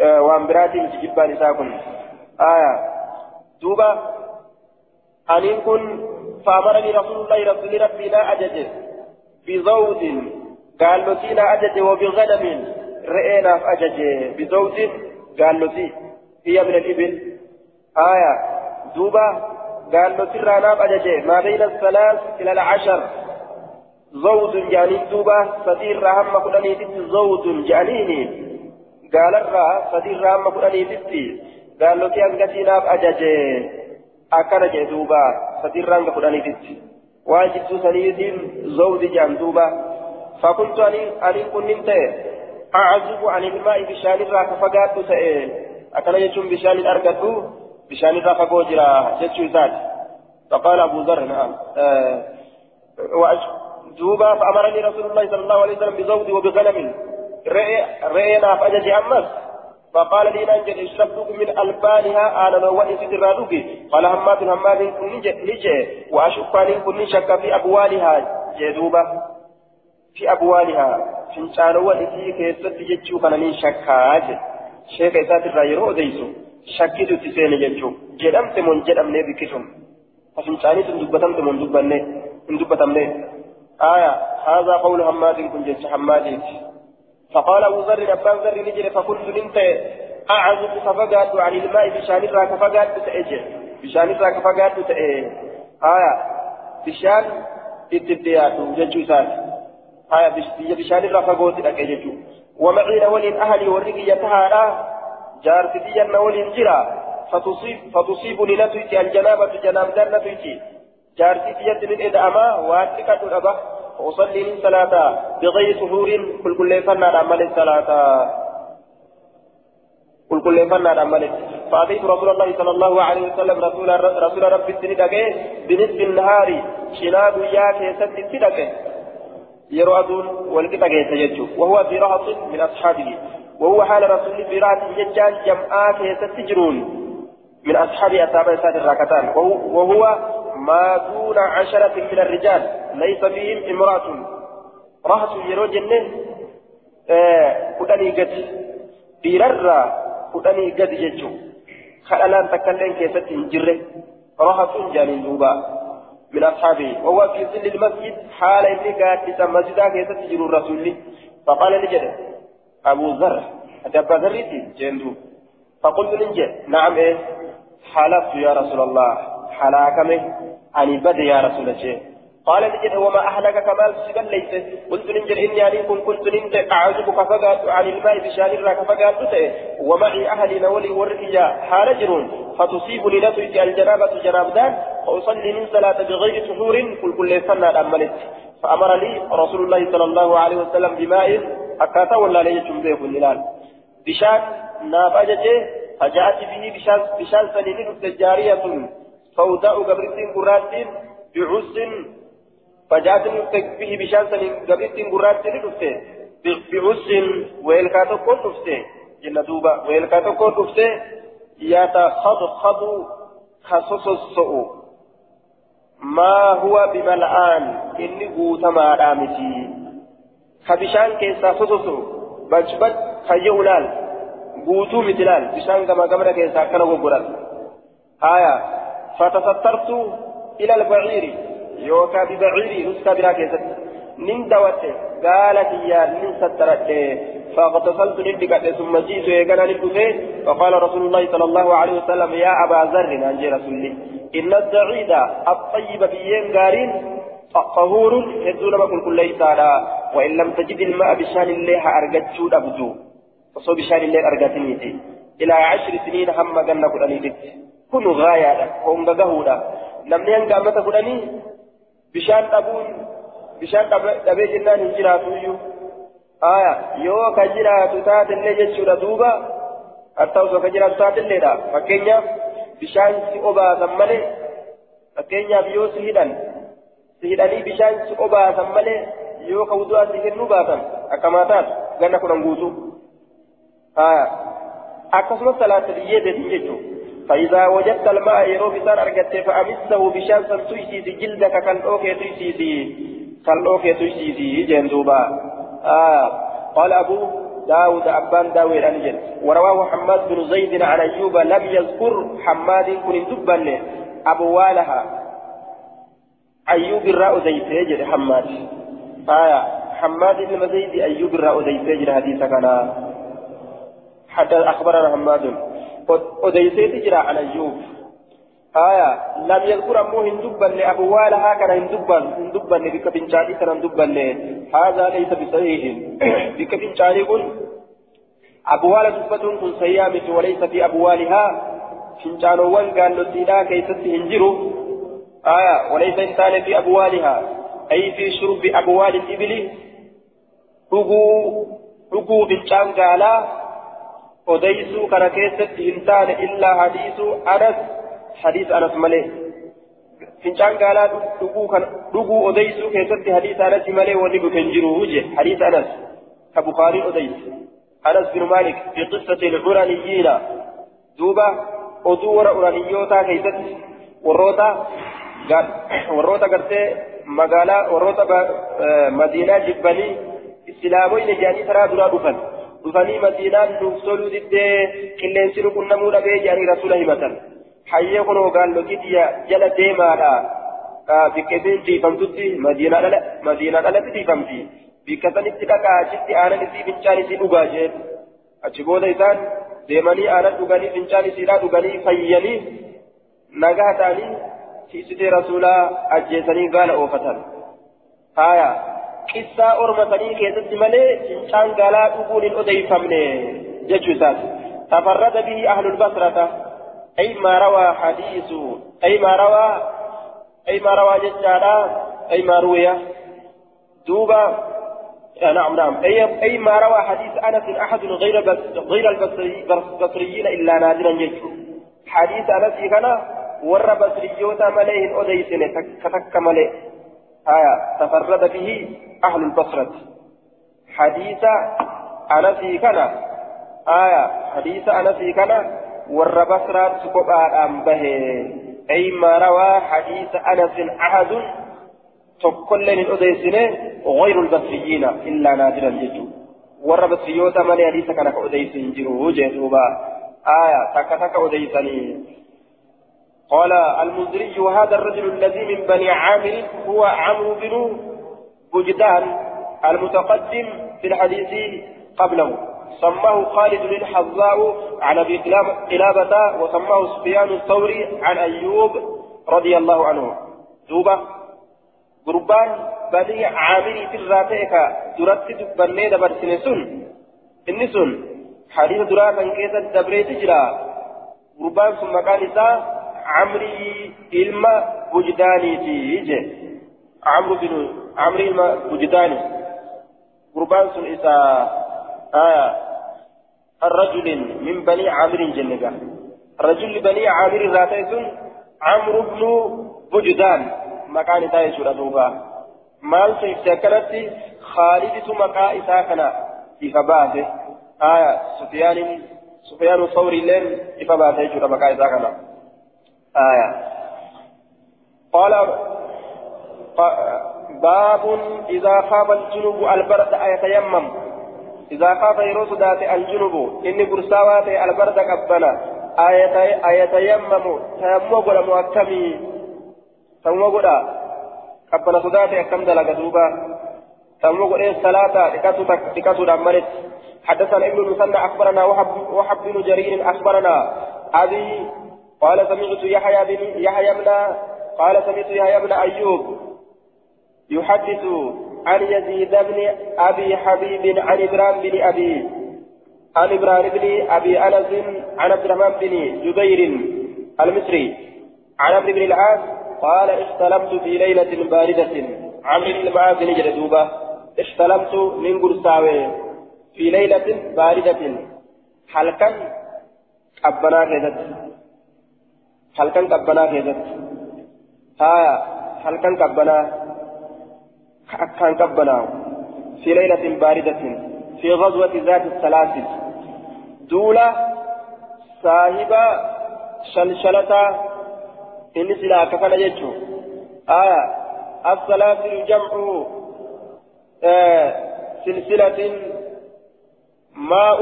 [SPEAKER 1] آه وأمبراتي جبان ساكن آية. دوبا أن كن فأمرني رسول الله رسول ربي لا أجد بزود قال نسينا أجد وبغنم. رئينا فأجد بزود قال نسي هي من الإبل آية دوبا قال نسير أنا أجد ما بين الثلاث إلى العشر زود يعني دوبا صدير رحمة كلني زود جانيني قال الرا صدير رحمة كلني قال نسي أنقسينا أجد akkana jedhe duuba sadirraan ga kudhaniititti. Waan jidduu saniitiin zawdi jedhan duuba. Fakuntu aniin kunnin acazubu ani ilmaa'i bishaanirraa ka fagaadhu ta'e akkana jechuun bishaanin argadhu bishaanirraa fagoo jira jechuu isaati فقال أبو ذر نعم. دوبا فأمرني رسول الله صلى الله عليه وسلم بزود وبغنم رئينا فأجج أمس. فقال لي ننجل اشربتك من ألبانها أنا نواني سترادوك قال همات همات كن نجي وأشقان كن شك في أبوالها. جدوبة في أبوالها فنشانوا إتي كيست جتشو كان شكاج شيخ إسات الرايرو ديسو شكيتو تسين جتشو جدمت من جدم نبكتم ففنشاني تندبتمت من دبني من آية هذا قول همات كن جتش همات فقال أبو ذر أبان ذر نجري فكنت ننت أعزب ففقات عن الماء بشان الراك فقات تأجي بشان الراك فقات تأجي آية بشان اتبديات ججوسات آية بشان الراك فقات تأجي ومعين ولين أهلي ورقي يتهارا جارتي ولين جرا فتصيب فتصيبني نتويتي الجنابة جناب دار نتويتي جارتي يد من إدعما واتكة الأبا وأصلي من صلاة بغير سهور كل كل فنا عمل الصلاة كل كل فنا عمل فأتيت رسول الله صلى الله عليه وسلم رسول رسول ربي السندك بنصف النهار شناب يا كيست السندك يرى دون والكتاب يتججو وهو في رهط من أصحابه وهو حال رسول في رهط يجان جمعا كيست جرون من أصحاب أتابع سات الراكتان وهو ما دون عشرة من الرجال ليس فيهم امرأة رهط يرو جنة كدني قد بيرر كدني قد ججو خلالان تكلم كيف تنجره رهط جانين دوبا من أصحابه. وهو في ظل المسجد حال إني قاعد مسجدا كيف تجر الرسول فقال لجد أبو ذر أتبع ذريتي جندو. فقلت لنجد نعم إيه. حلفت يا رسول الله. حلاكمه. أني بد يا رسول الله. قال نجد وما أهلك كمال سجل ليس. قلت نجد إني عليكم كنت نجد أعجبك فقات عن الماء بشان الراك فقات ومعي أهلي نولي ورقيا حال جرون فتصيبني نتويت الجنابة جناب دان. فأصلي من صلاة بغير سحور كل كل سنة أملت فأمر لي رسول الله صلى الله عليه وسلم بماء. أكاتا ولا لي جنبه النلال بشان نابجته فجاءت به بشان بشان سنين الجارية سوداء قبرتين قراتين بعز فجاءت به بشان سنين قبرتين قراتين دفته بعز ويلكا تكون دفته جنة دوبا ويلكا تكون دفته يتخضخض خصص السوء ما هو بملآن؟ إني قوتما رامتي كبشان كيسا خصصو. بجبت خيولال قوتو مثلال بشان كما قمنا كيسا كانوا قرات آية. فتسترت إلى البعير. يوكا ببعيري نسكا بلا كيست. نين دوت قالت يا نين سترت. فاغتسلت ندقت ثم جئت يقنا ندقت فقال رسول الله صلى الله عليه وسلم يا أبا ذر أنجي رسولي إن الزعيد الطيب بيين قارين طهور هدو لما كل كل ليس وإن لم تجد الماء بشان الله أرجتشو أبدو وصو بشان الله أرجتنيتي إلى عشر سنين هم جنة قرانيتي كن غاية هم بجهودا namni hanga ammata fudhanii yoo ka jiraatu taatellee jechuudha duuba hatta osoo ka jiraatu taatelleedha fakkeenyaaf bishaan si obaasan malee fakkeenyaaf yoo si hidhan si hidhanii bishaan si obaasan malee yoo ka wudu'aa si kennuu baatan akkamaa taatu ganna kudhan guutuu aya akkasumas salaata biyyee deetin jechuudha فإذا وجدت الماء يروف سان أرقدت فأمسه بشان سنتويسيسي جلدك كالأوكي تويسيسي كالأوكي تويسيسي جندوبا آه. قال أبو داود أبان داوود أنجل ورواه حماد بن زيد عن أيوب لم يذكر حماد كن أبو والها. أيوب الراء زيد يجري حماد. آية حماد بن زيد أيوب الراء زيد يجري حديثك أنا. حتى أخبرنا حماد. Odeyseeti jira an ayyuub آية لم يذكر أمه هندبا لأبوال هكذا هندبا هندبا بك بنشاني كان هندبا هذا ليس بصحيح. بك بنشاني قل أبوال دبة كن سيامة وليس في أبوالها. فنشانوان قال لسيدا كيست هنجروا آية وليس إنسان في أبوالها. أي في شرب أبوال الإبل؟ رقو رقو بنشان قالا odeysuu kana keessatti hin taane illaa hadiisu anas hadiis anas malee fincaan gaalaa dhuguu odeysuu keessatti hadiis anasi malee wanni dhufe hin jiru je hadiis anas ka bukaariin odeyse anas bin maalik fi qissati lcuraniyyiina duuba oduu warra uraniyyootaa keessatti warroota warroota gartee magaalaa warroota madiinaa jibbanii islaamoyne jedhanii taraa duraa dhufan dhufanii madiinaan nuuf toluu diddee qilleensi nu qunnamuu dhabee jedhanii rasuula himatan hayyee kunoo gaallotiti jala deemaadha biqqeetiin tiifamtutti madiinaa dhalatti tiifamti bikka sanitti dhaqaa achitti aanan isii fincaan isii dhugaa jeen achi booda isaan deemanii aanan dhuganii fincaan isiidhaa dhuganii fayyanii nagaa ta'anii tiisitee rasuulaa ajjeesanii gaala oofatan haayaa qissaa ormatanii keessatti malee fincaan gaalaa dhuguun hin odeeffamne jechuu isaati tafarrada bihi ahlul basrata ay maa rawaa hadiisu ay maa rawaa ay maa rawaa jechaadha ay maa ruwiya duuba نعم نعم أي أي ما روى حديث أنس أحد غير غير البصريين إلا نادرا يجو حديث أنس كان ور بصريوتا مليه أديسن كتك مليه آية تفرد به أهل البصرة. حديث أنسي كان. آية حديث أنسي كان. ور بصرة سكوبا أنبه أي ما روى حديث أنس أحد. تقول من أديسنة غير البصريين إلا نادرا جدو ور بصريوتا من حديث كان كأديسن جروه جدوبا آية تك تك أديسني. قال المزري وهذا الرجل الذي من بني عامر هو عمرو بن بجدان المتقدم في الحديث قبله. سماه خالد الحظاء عن أبي قلابة وسماه سفيان الثوري عن أيوب رضي الله عنه. دوبة. قربان بني عامر في الراتيك ترتد بني دبر سنسون النسون حديث دراسا كيسا دبري تجرى قربان ثم قال عمري إلما وجداني تيجي عمرو بن عمري إلما وجداني. قربان سن إسا آية الرجل من بني عامر جنة الرجل بني عامر ذاتي عمرو بن وجدان. مكان تاي سورة دوبا مال سيفتكرت خالد مكا إسا كان إفباته آية سفيان سفيان الثوري لين إفباته سورة مكا إسا كان آية. قال باب إذا خاف الجنوب البرد أيتيمم إذا خاف يروس ذات الجنوب إني برساوات البرد قبنا. أيتيمم تيمم ولا مؤكمي. تيمم ولا قبنا صدات أكم دلق دوبا. تيمم ولا صلاة لكاتو دمرت. حدثنا ابن المثنى أخبرنا وحب, وحب بن جرير أخبرنا. أبي قال سمعت يحيى بن يحيى بن قال سمعت يحيى بن أيوب يحدث عن يزيد بن أبي حبيب عن إبراهيم بن أبي عن إبراهيم بن أبي أنس عن عبد الرحمن بن جبير المصري عن عمرو بن العاص قال احتلمت في ليلة باردة. عمرو بن العاص نجد دوبة. احتلمت من قرصاوي في ليلة باردة. حلقا قبنا كذت حلقا قبنا كذت ها حلقا قبنا كان قبنا في ليلة باردة في غزوة ذات السلاسل دولة صاحبة شلشلة إن سلا كفن يجو آية السلاسل جمع آه سلسلة ماء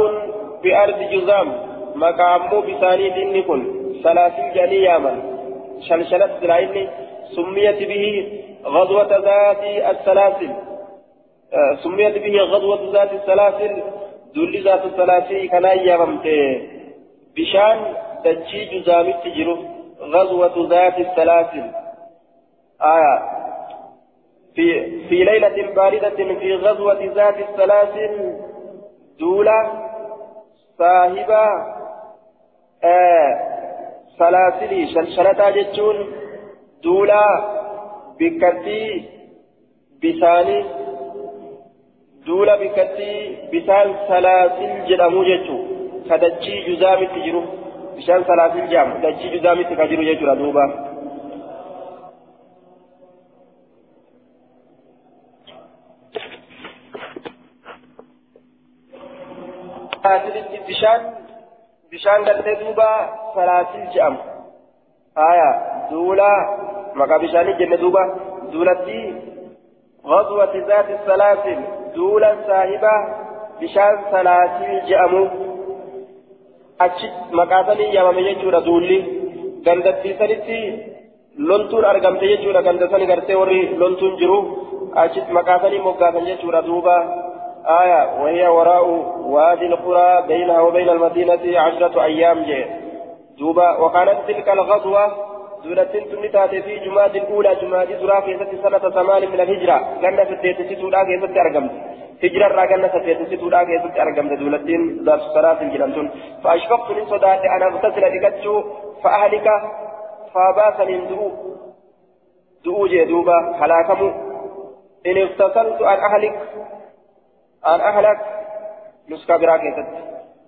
[SPEAKER 1] بأرض جزام مقامو بثاني دينكم سلاسل جانياما شلشلة سلا سميت به غزوة ذات السلاسل. آه، سميت به غزوة ذات السلاسل. دول ذات السلاسل كان ياممت بشان دجي جزامت تجرو. غزوة ذات السلاسل. آية في في ليلة باردة في غزوة ذات السلاسل. دولة صاحبة آه سلاسل شلشلة جتون دولة bikkattii bisaanii duula bikkattii bisaan salaasil jedhamu jechuun ka dachii juzaamitti jiru bishaan salaasil jedhamu dachii juzaamitti ka jiru jechuudha duuba. bishaan bishaan galtee duuba salaasil jedhamu. Haaya duula. مقا بشاني جنة دوبا دولتي غزوة ذات السلاسل دولا صاحبة بشان سلاسل جأمو أشت مقاسني يا مامي جورا دولي غندتي سنتي لونتون أرقمت جورا غندسني غرتي وري لونتون جرو أشت مقاسني مقاسن جورا دوبا آية وهي وراء وادي القرى بينها وبين المدينة عشرة أيام جي دوبا وكانت تلك الغزوة دولتين تنتات في جماد الأولى جماد درا كيست سنة ثمان من الهجرة قلنا ستيت ستودا كيست أرقمت هجرة را قلنا ستيت ستودا كيست أرقمت دولتين ذات صلاة الجلمتون فأشفقت من صدات أنا اغتسل لكتشو فأهلك فاباسا من دؤو دؤو جدوبا هلاكمو إن اغتسلت عن أهلك عن أهلك نسكا برا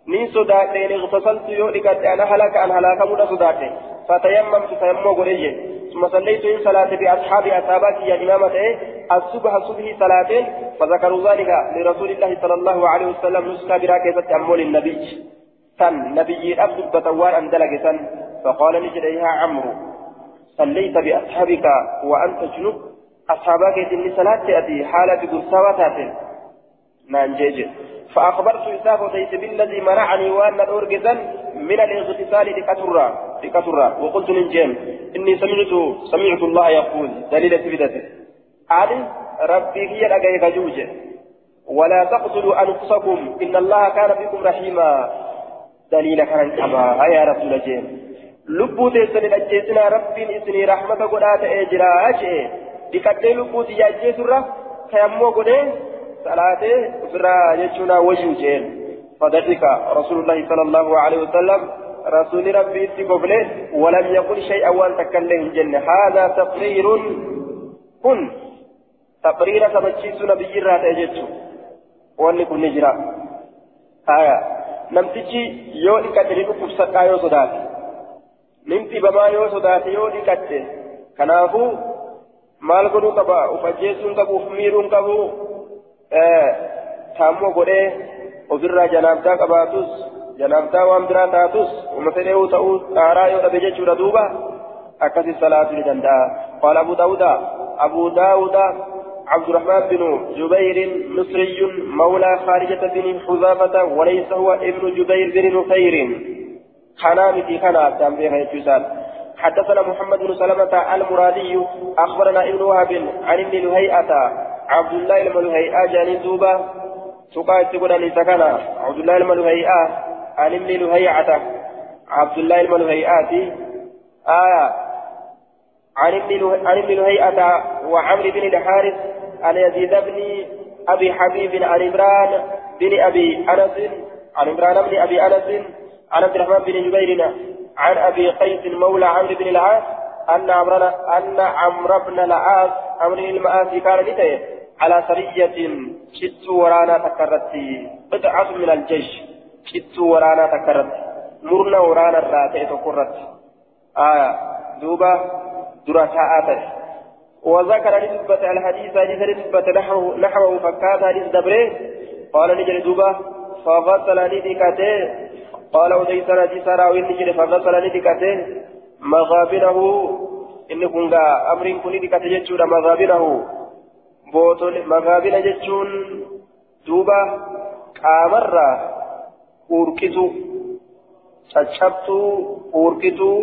[SPEAKER 1] من صدات إن اغتسلت يو لكت أن أهلك عن هلاكمو صداته فتيممت تيمم قرية ثم صليت إن صلاة بأصحاب أصحابك يا إمامة الصبح صبح صلاة فذكروا ذلك لرسول الله صلى الله عليه وسلم نسكا براكزة أمول النبي سن نبي أبد بتوان أن دلق فقال لجليها عمرو صليت بأصحابك وأنت جنوب أصحابك إن صلاة تأتي حالة قرصاوة نان جيجي. فأخبرت إساف ليس بالذي منعني وأن أرجزا من الاغتسال لكترة لكترة وقلت للجيم إني سمعت سمعت الله يقول دليل سبدته قال ربي هي لقيك جوجة. ولا تقتلوا أنفسكم إن الله كان بكم رحيما. دليل كان كما يا رسول الجيم lubbuu teessan hin ajjeesina rabbiin isinii rahmata godhaa ta'ee jira jee dhiqadhee kayammoo godhee صلاته فرا يجونا ويوجين فذلك رسول الله صلى الله عليه وسلم رسول ربي استقبله ولم يقل شيئا وان تكلم جنة هذا تقرير كن تقرير تبجيس نبي رات اجتشو وان كن نجرا آية نمتجي يو إكتري كفسكا يو صدات نمتي بما يو صدات يو إكتري كنافو maal godhuu qaba? Uf ajjeesuun qabu uf miidhuun qabu taammoo godhee ofirraa janaabdaa qabaatus janaabdaa waan biraa taatus uma fedhee'uu ta'uu xaaraa yoo dhabe jechuudha duuba akkasi salaatu ni danda'a qaala abu daawuda abu daawuda عبد الرحمن بن جبير مصري مولى خارجة بن حذافة وليس هو ابن جبير بن نفير حنام في خنا تنبيه حدثنا محمد بن سلمة المرادي أخبرنا ابن وهب عن ابن لهيئة عبد الله الملهي أجاني دوبا سقا تقول سكنا عبد الله الملهيئة عن ابن لهيعة عبد الله الملهيئات آية عن ابن وعمرو بن الحارث عن يزيد بن أبي حبيب عن عمران بن أبي أنس عن عمران بن أبي أنس عن عبد الرحمن بن جبير عن أبي قيس مولى عمرو بن العاص أن عمرو أن عمرو بن العاص عمرو المآسي كان لتيه على سرية شت ورانا تكرت قطعة من الجيش شت ورانا تكرت مرنا ورانا الراتئ تكرت آية دوبة درساء وذكر نسبة الحديث حديث نسبة نحوه نحوه فكات حديث دبره. قال نجري دوبة فغسل ندكته قال وديس نجيس راوي نجري فغسل ندكته مغابنه إن كنغا أمر كن ندكته جتشورا مغابنه. بوتون مغابن جتشون دوبة قامرة أوركتو caccabtuu urkituu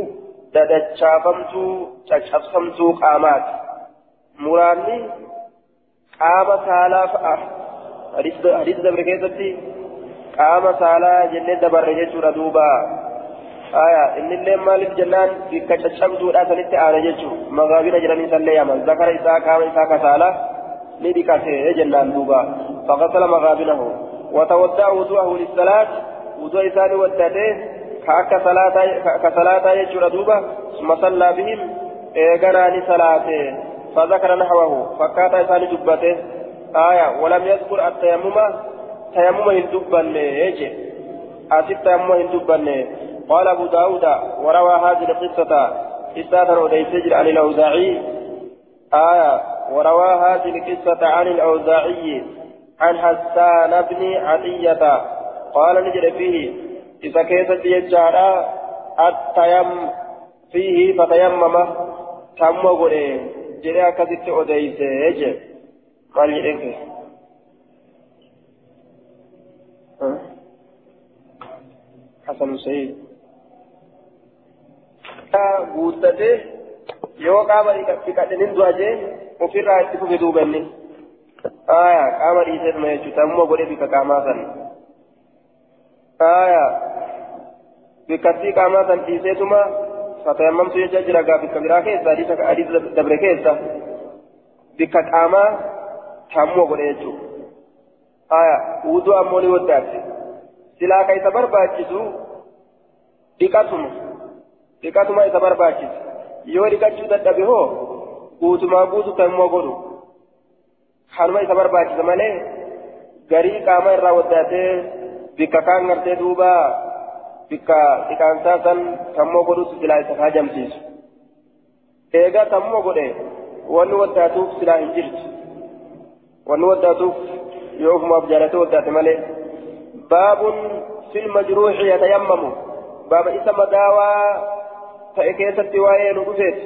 [SPEAKER 1] dadachaafamtuu caccabsamtuu qaamaati muraanni qaama saalaa fa'a hadiisa dabre keessatti qaama saalaa jennee dabarre jechuudha duuba aya innillee maaliif jennaan bikka caccabduudha sanitti aana jechuudha magaabina jedhanii sallee yaman zakara isaa qaama isaa ka ni dhiqate jennaan duuba faqasala magaabinahu وتودع وضوءه للصلاة. وضوء إساني ودته كصلاة يجور دوبا. ثم صلى بهم. إيغناني صلاته. فذكر نحوه. فكات إساني دبته آية. ولم يذكر التيمم. تيمم هندبن يجي أتي التيمم هندبن قال أبو داود. وروى هذه القصة. إستاذا أديس عن الأوزاعي. آية. وروى هذه القصة عن الأوزاعي عن حسان بن عطية. قال نجد فيه إذا كيست يجعل التيم فيه فتيمم؟ تم akkasitti odeyse je maal jedhen ke حسن سعيد. guuttate yoo qaama dhiqadhinin du'a jee ofirraa itti fufe duubanni aya qaama dhiiseetuma jechuudha ammoo godhe bika qaamaa san aya bikkattii qaamaa san dhiiseetuma فتيممت يجا جرا بك برا كيسا حديث دبر كيسا بك قاما تامو غد يجو آية وضو أموني ودات سلا كيسا برباچسو ديكاتuma dikatuma isa barbaachisa yoo dikachuu dadhabe hoo guutumaa guutu tammoo godhu kanuma isa barbaachisa malee garii qaama irraa waddaatee bikka kaan gartee duuba bikka dhiqaansaa san tammoo godhutu silaa isa haajamsiisu eegaa tammoo godhe wanni waddaatuuf silaa hin jirtu wanni waddaatuuf yoo ofumaaf jaalate waddaate malee baabun fil majruuxi yatayammamu baaba isa madaawaa ta'e keessatti waa'ee nu dhufeet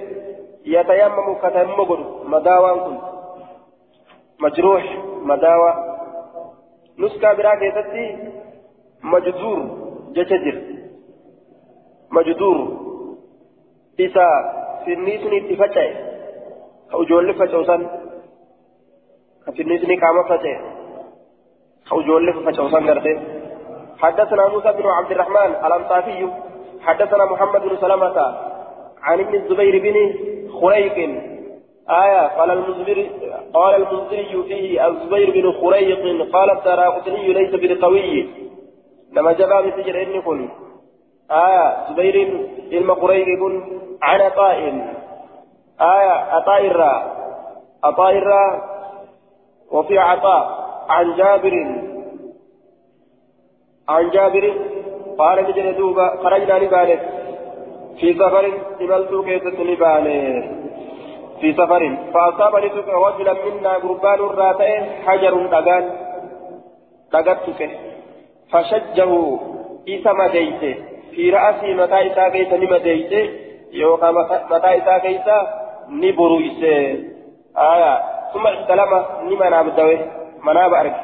[SPEAKER 1] yatayammamu ka tammoo godhu madaawaan kun majruux madaawaa nuskaa biraa keessatti majzuur jecha jira majduur isa finnii sun itti faca'e ka ijoollee faca'u san ka finnii sun qaama faca'e ka ijoollee faca'u san gartee حدثنا موسى بن عبد الرحمن الأنصافي حدثنا محمد بن سلمة عن ابن الزبير بن خريق. آية قال المنذر قال المنذري فيه الزبير بن خريق قال التراقطني ليس بالقوي لما جبا بسجر إني كن آية زبير إلما قريب عن عطاء. آية عطاء الراء وفي عطاء عن جابر عن جابر قال نجد دوبا خرجنا نبالغ في سفر إملتو كيست نبالغ في سفر فأصابني رجلا منا قربان الراتين حجر دقان دقتك فشجه إسا مديته في رأسي متى إسا كيس نمديته يوكا متى إسا كيس نبرويسه آية ثم استلم نما نابدوه مناب أرك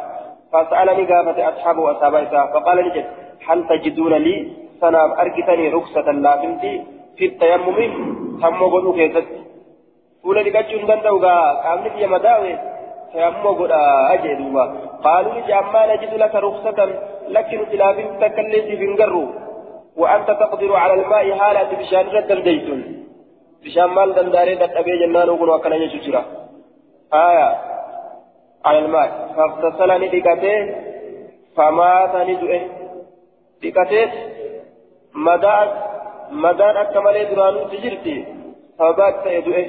[SPEAKER 1] فسألني قافة أصحاب وأصحاب إسا فقال نجد هل تجدون لي سناب أركتني رخصة لافنتي في التيمم تم قلوا كيست dhiqachuun danda'u gaa qaamni biyya madaawe تيمم قد أجدوبا قالوا نجعل ما نجد لك رخصة لكن تلافين تكليت بنقروا وأنت تقدر على الماء حالة بشان رد الديتون بشان مال دنداري تتبع جنان وقل وكان يجسجرا آية على الماء فاغتسلني بكته فمات ندؤه بكته مدان مدان أكمل درانو تجرتي فبات يدؤه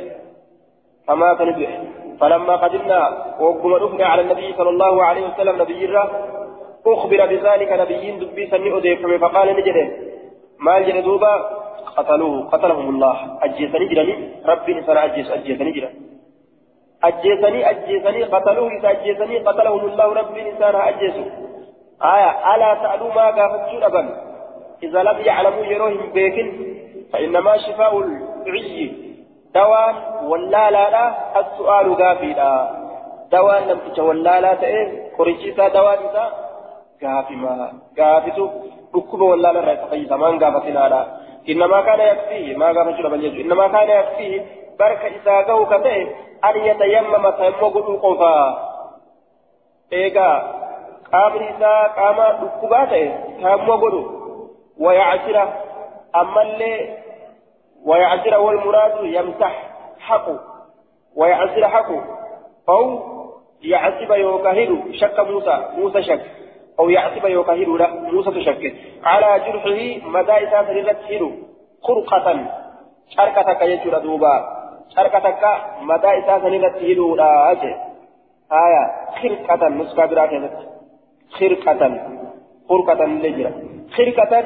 [SPEAKER 1] فمات ندؤه فلما قدمنا وقم رفنا على النبي صلى الله عليه وسلم نبي الله أخبر بذلك نبيين دبي سني أديك فقال نجده ما جرى دوبا قتلوه قتلهم الله أجيسني جرني ربي إنسان أجيس أجيسني جرى أجيسني أجيسني قتلوه إذا أجيسني قتلهم الله ربي إنسان أجيسه آية ألا سألوا ما قافتشون أبا إذا لم يعلموا يروهم بيكن فإنما شفاء العي دوان ولا لا لا السؤال غافلا دوان لم تتولى لا تئه قريشيسا دوان إذا غافي ما غافتو ركب ولا لا رأي تقيد من غافتنا إنما كان يكفيه ما غافتنا بل يجو. إنما كان يكفيه بركة إذا غو كته أن يتيمم تيمم قلو قفا قامر إذا قام ركباته تيمم قلو ويعشر أما اللي ويعزر والمراد يمسح حقه ويعزر حقه أو يعزب يوكهد شك موسى موسى شك أو يعزب يوكهد لا موسى تشك على جرحه مدى إساس للتهد خرقة شركتك يجر دوبا شركتك مدى إساس للتهد لا أجي آية خرقة نسكا براتي خرقة خرقة لجرة خرقة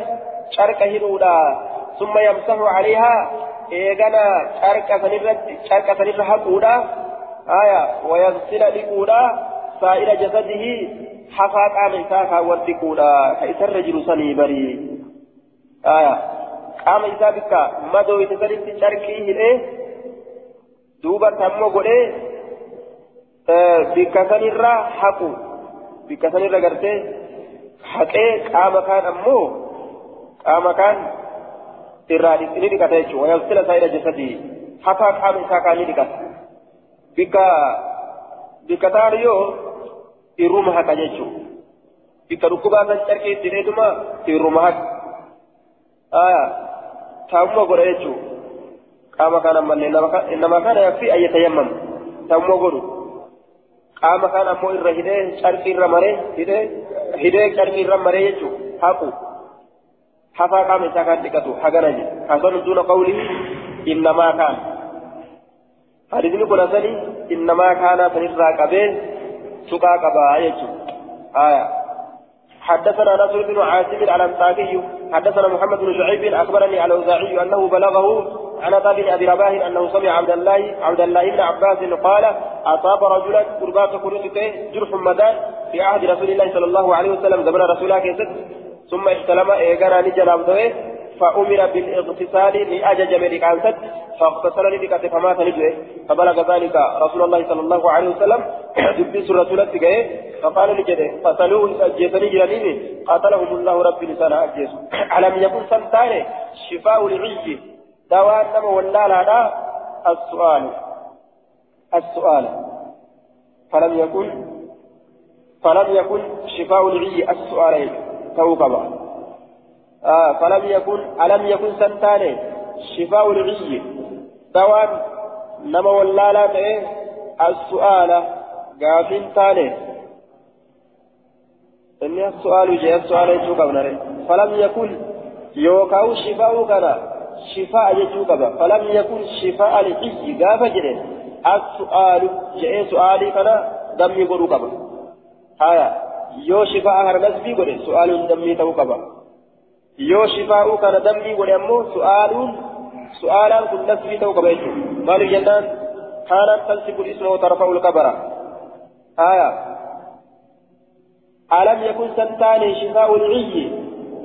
[SPEAKER 1] شركة هدودا ثم يمسح عليها إيغانا شركة سنرة شركة سنرة حقودا آية ويغسل لقودا سائر جسده حفاق عن إساها والدقودا كإسر رجل سني بري. آية قام إسابك مدو يتسرد شركيه إيه دوبا تمو قولي بك سنرة حقو. بك سنرة قرتي حقي قام كان أمو قام كان irraa ni dhiqata jechuudha wayaasila saayida jasadii hafaa qaama isaa kaan ni dhiqata bikka bikka taariyoo irruma haqa jechuudha bikka dhukkubaa san carqii itti dheeduma irruma haqa taa'umma godha jechuudha qaama kaan ammallee nama kana yakfi ayyatayammam taa'umma godhu qaama kaan ammoo irra hidhee carqii irra maree hidhee hidhee carqii irra maree jechuudha haqu. حفا قام إساكان تكتو حقنا جي حسن دون قوله إنما كان حديثني قل أسني إنما كان سنرى قبيل سقا قبا آية حدثنا نصر بن عاصم الأنصاري حدثنا محمد بن شعيب أخبرني الأوزاعي أنه بلغه عن بن أبي رباه أنه سمع عبد الله عبد الله بن عباس قال أصاب رجلا قربات كروسك جرح مدان في عهد رسول الله صلى الله عليه وسلم زمن رسول الله ثم استلم إيقانا نجلاب دوه فأمر بالاغتسال لأجج ملكانست فاغتسل لبكة فمات نجوه فبلغ ذلك رسول الله صلى الله عليه وسلم. دبس الرسول التقى فقال لجده قتلوه أجيسني جرانين قاتلهم الله رب لسان أجيس ألم يكن سنتان شفاء العي دواء نما ولا لا السؤال السؤال. فلم يكن فلم يكن شفاء العي السؤال توقبا آه فلم يكن ألم يكن سنتاني شفاء العي. دوان نما ولا لا تأيه السؤال قافين تاني. إني السؤال جاء السؤال يجوك فلم يكن يوكاو شفاء كذا. شفاء يجوك فلم يكن شفاء العي قاف جده السؤال جاء سؤالي كذا دم يقولوا قبل هايا yoo shifaa kana nasbii godhe su'aaluun dammii ta'uu qaba yoo shifaa'uu kana dammii godhe ammoo su'aaluun su'aalaan kun nasbii ta'uu qaba jechuudha maaliif jennaan kaanaan tansibu isma tarfa'u lqabara haya alam yakun san taane shifaa'u lciyyi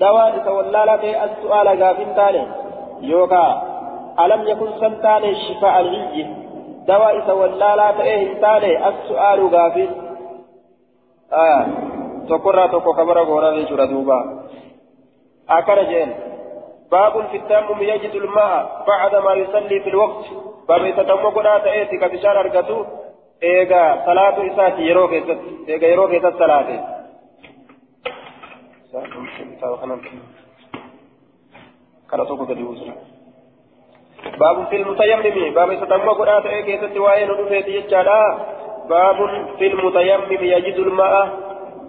[SPEAKER 1] dawaan isa wallaalaa san taane shifaa'a lciyyi dawaa isa wallaalaa ta'e hin taane as su'aalu gaafin haya tokkorraa tokko kabara goonaa jechuudha duuba akkana jeen باب في التيمم يجد الماء بعد ما يصلي في الوقت باب يتتم قدا تأتي كبشار أرقته eega salaatu isaati yeroo keessatti eega yeroo keessatti salaate kana tokko gadi buusna باب في المتيمم باب ستمم قرآن إيه كيست وين ودفيت يجالا باب في المتيمم يجد الماء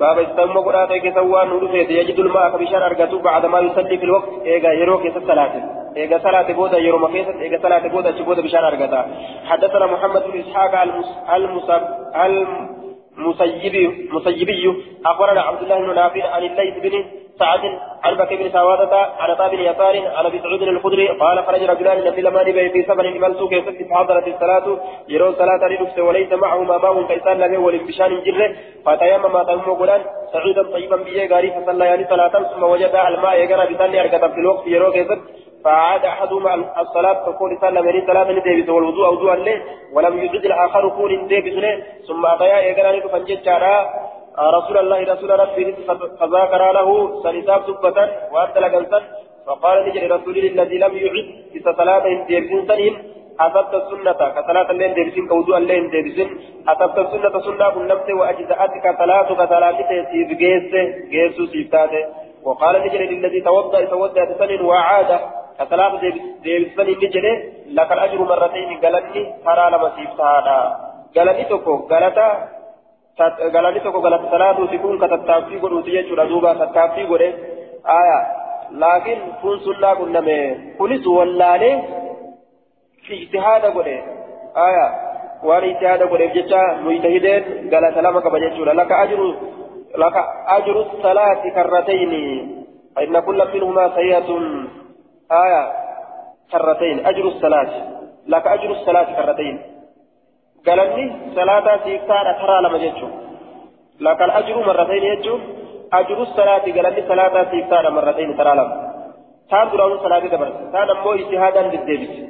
[SPEAKER 1] باب ستمم قرآن إيه كيست وين ودفيت يجد الماء كبشان أرقته بعد ما يصلي في الوقت إيه يرو كيست صلاة إيه صلاة بودا يرو مكيست إيه صلاة بودا شبودا بشان أرقته حدثنا محمد بن إسحاق المصب المسيبي مسيبي أخبرنا عبد الله بن نافع عن الليث بن سعد عن بكر بن سوادة عن عطاء بن يسار عن أبي سعود الخدري قال خرج رجلان من لمان بين في سفر الملسوك يسكت فحضرت الصلاة يرون صلاة لنفسه وليس معهما ماء كيسان لم ولبشان جره فتيمم تيمم غلان سعيدا طيبا بيه غاري فصلى يعني صلاة ثم وجد الماء يقرا بثاني أركب في الوقت يرون كيسك فعاد أحدهما الصلاة تقول سلم يعني صلاة ندبس والوضوء وضوءا له ولم يجد الآخر كون ندبس ثم أتيا يقرا فنجد رسول الله رسول ربي فذاكر له سنساب سبة وأنت لقنسا فقال نجري رسول الذي لم يعد إذا صلاة ديبسين سنين أثبت السنة. كصلاة الليل ديبسين كوضوء الليل ديبسين أثبت السنة سنة بالنفس وأجزأتك صلاتك صلاتك سيف جيس جيس سيفتاته وقال نجري للذي توضأ توضأ سنين وعاد. كصلاة ديبسين نجري لك الأجر مرتين قالني ترى لما سيفتاها قالني تكو قالتا galanni tokko galata salaatuuti kun ka tattaaffii godhuuti jechuudha duuba tattaaffii godhe aya laakiin kun sunnaa qunname kunis wallaalee ijtihaada godhe aya waan ijtihaada godheef jecha mujtahideen galata lama qaba jechuudha laka ajru laka ajru salaati karratayni فإن كل منهما سيئة آية كرتين أجر الصلاة لك أجر الصلاة كرتين galanni salaataa siiftaadha karaa lama jechuun lakkal ajiruu marratayni jechuun ajiruu salaati galanni salaataa siiftaadha marratayni karaa lama taan duraanuu salaatii dabarse taan ammoo ijtihaadaan deddeebise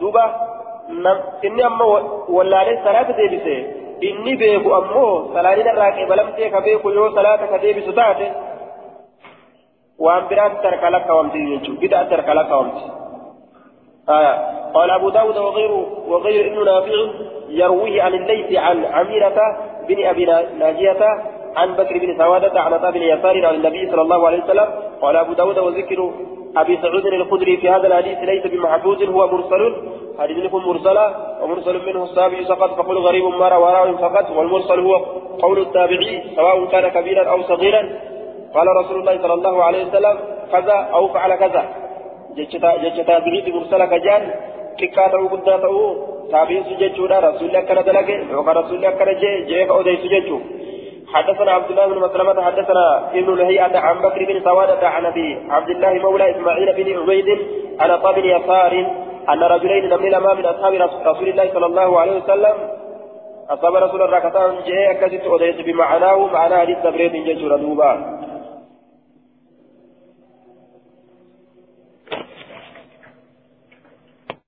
[SPEAKER 1] duuba inni amma wallaalee salaata deebise inni beeku ammoo salaaniin irraa qeebalamtee ka beeku yoo salaata ka deebisu taate waan biraatti tarka lakkawamti jechuudha bida'atti tarka lakkawamti. قال أبو داود وغيره وغير ابن نافع يرويه عن الليث عن عميرة بن أبي ناجية عن بكر بن سوادة عن عطاء بن يسار عن النبي صلى الله عليه وسلم قال أبو داود وذكر أبي سعود الخدري في هذا الحديث ليس بمحفوظ هو مرسل حديث يكون مرسلا ومرسل منه السابع فقط فقل غريب ما رواه فقط والمرسل هو قول التابعي سواء كان كبيرا أو صغيرا. قال رسول الله صلى الله عليه وسلم كذا أو فعل كذا. jecha taabi'iiti mursala kajaan xiqqaa ta'uu guddaa ta'uu taabi'iinsu jechuudha. Rasuulli akkana dalage yookaan rasuulli akkana jee jee ka odeysu jechuu. حدثنا عبد الله بن مسلمة حدثنا ابن لهيئة عن بكر بن سوادة عن أبي عبد الله مولى إسماعيل بن عبيد عن بن يسار أن رجلين من لما من أصحاب رسول الله صلى الله عليه وسلم أصاب رسول الله كتاب جاء كذبت أوديت بمعناه معنى حديث تبريد جيش دوبا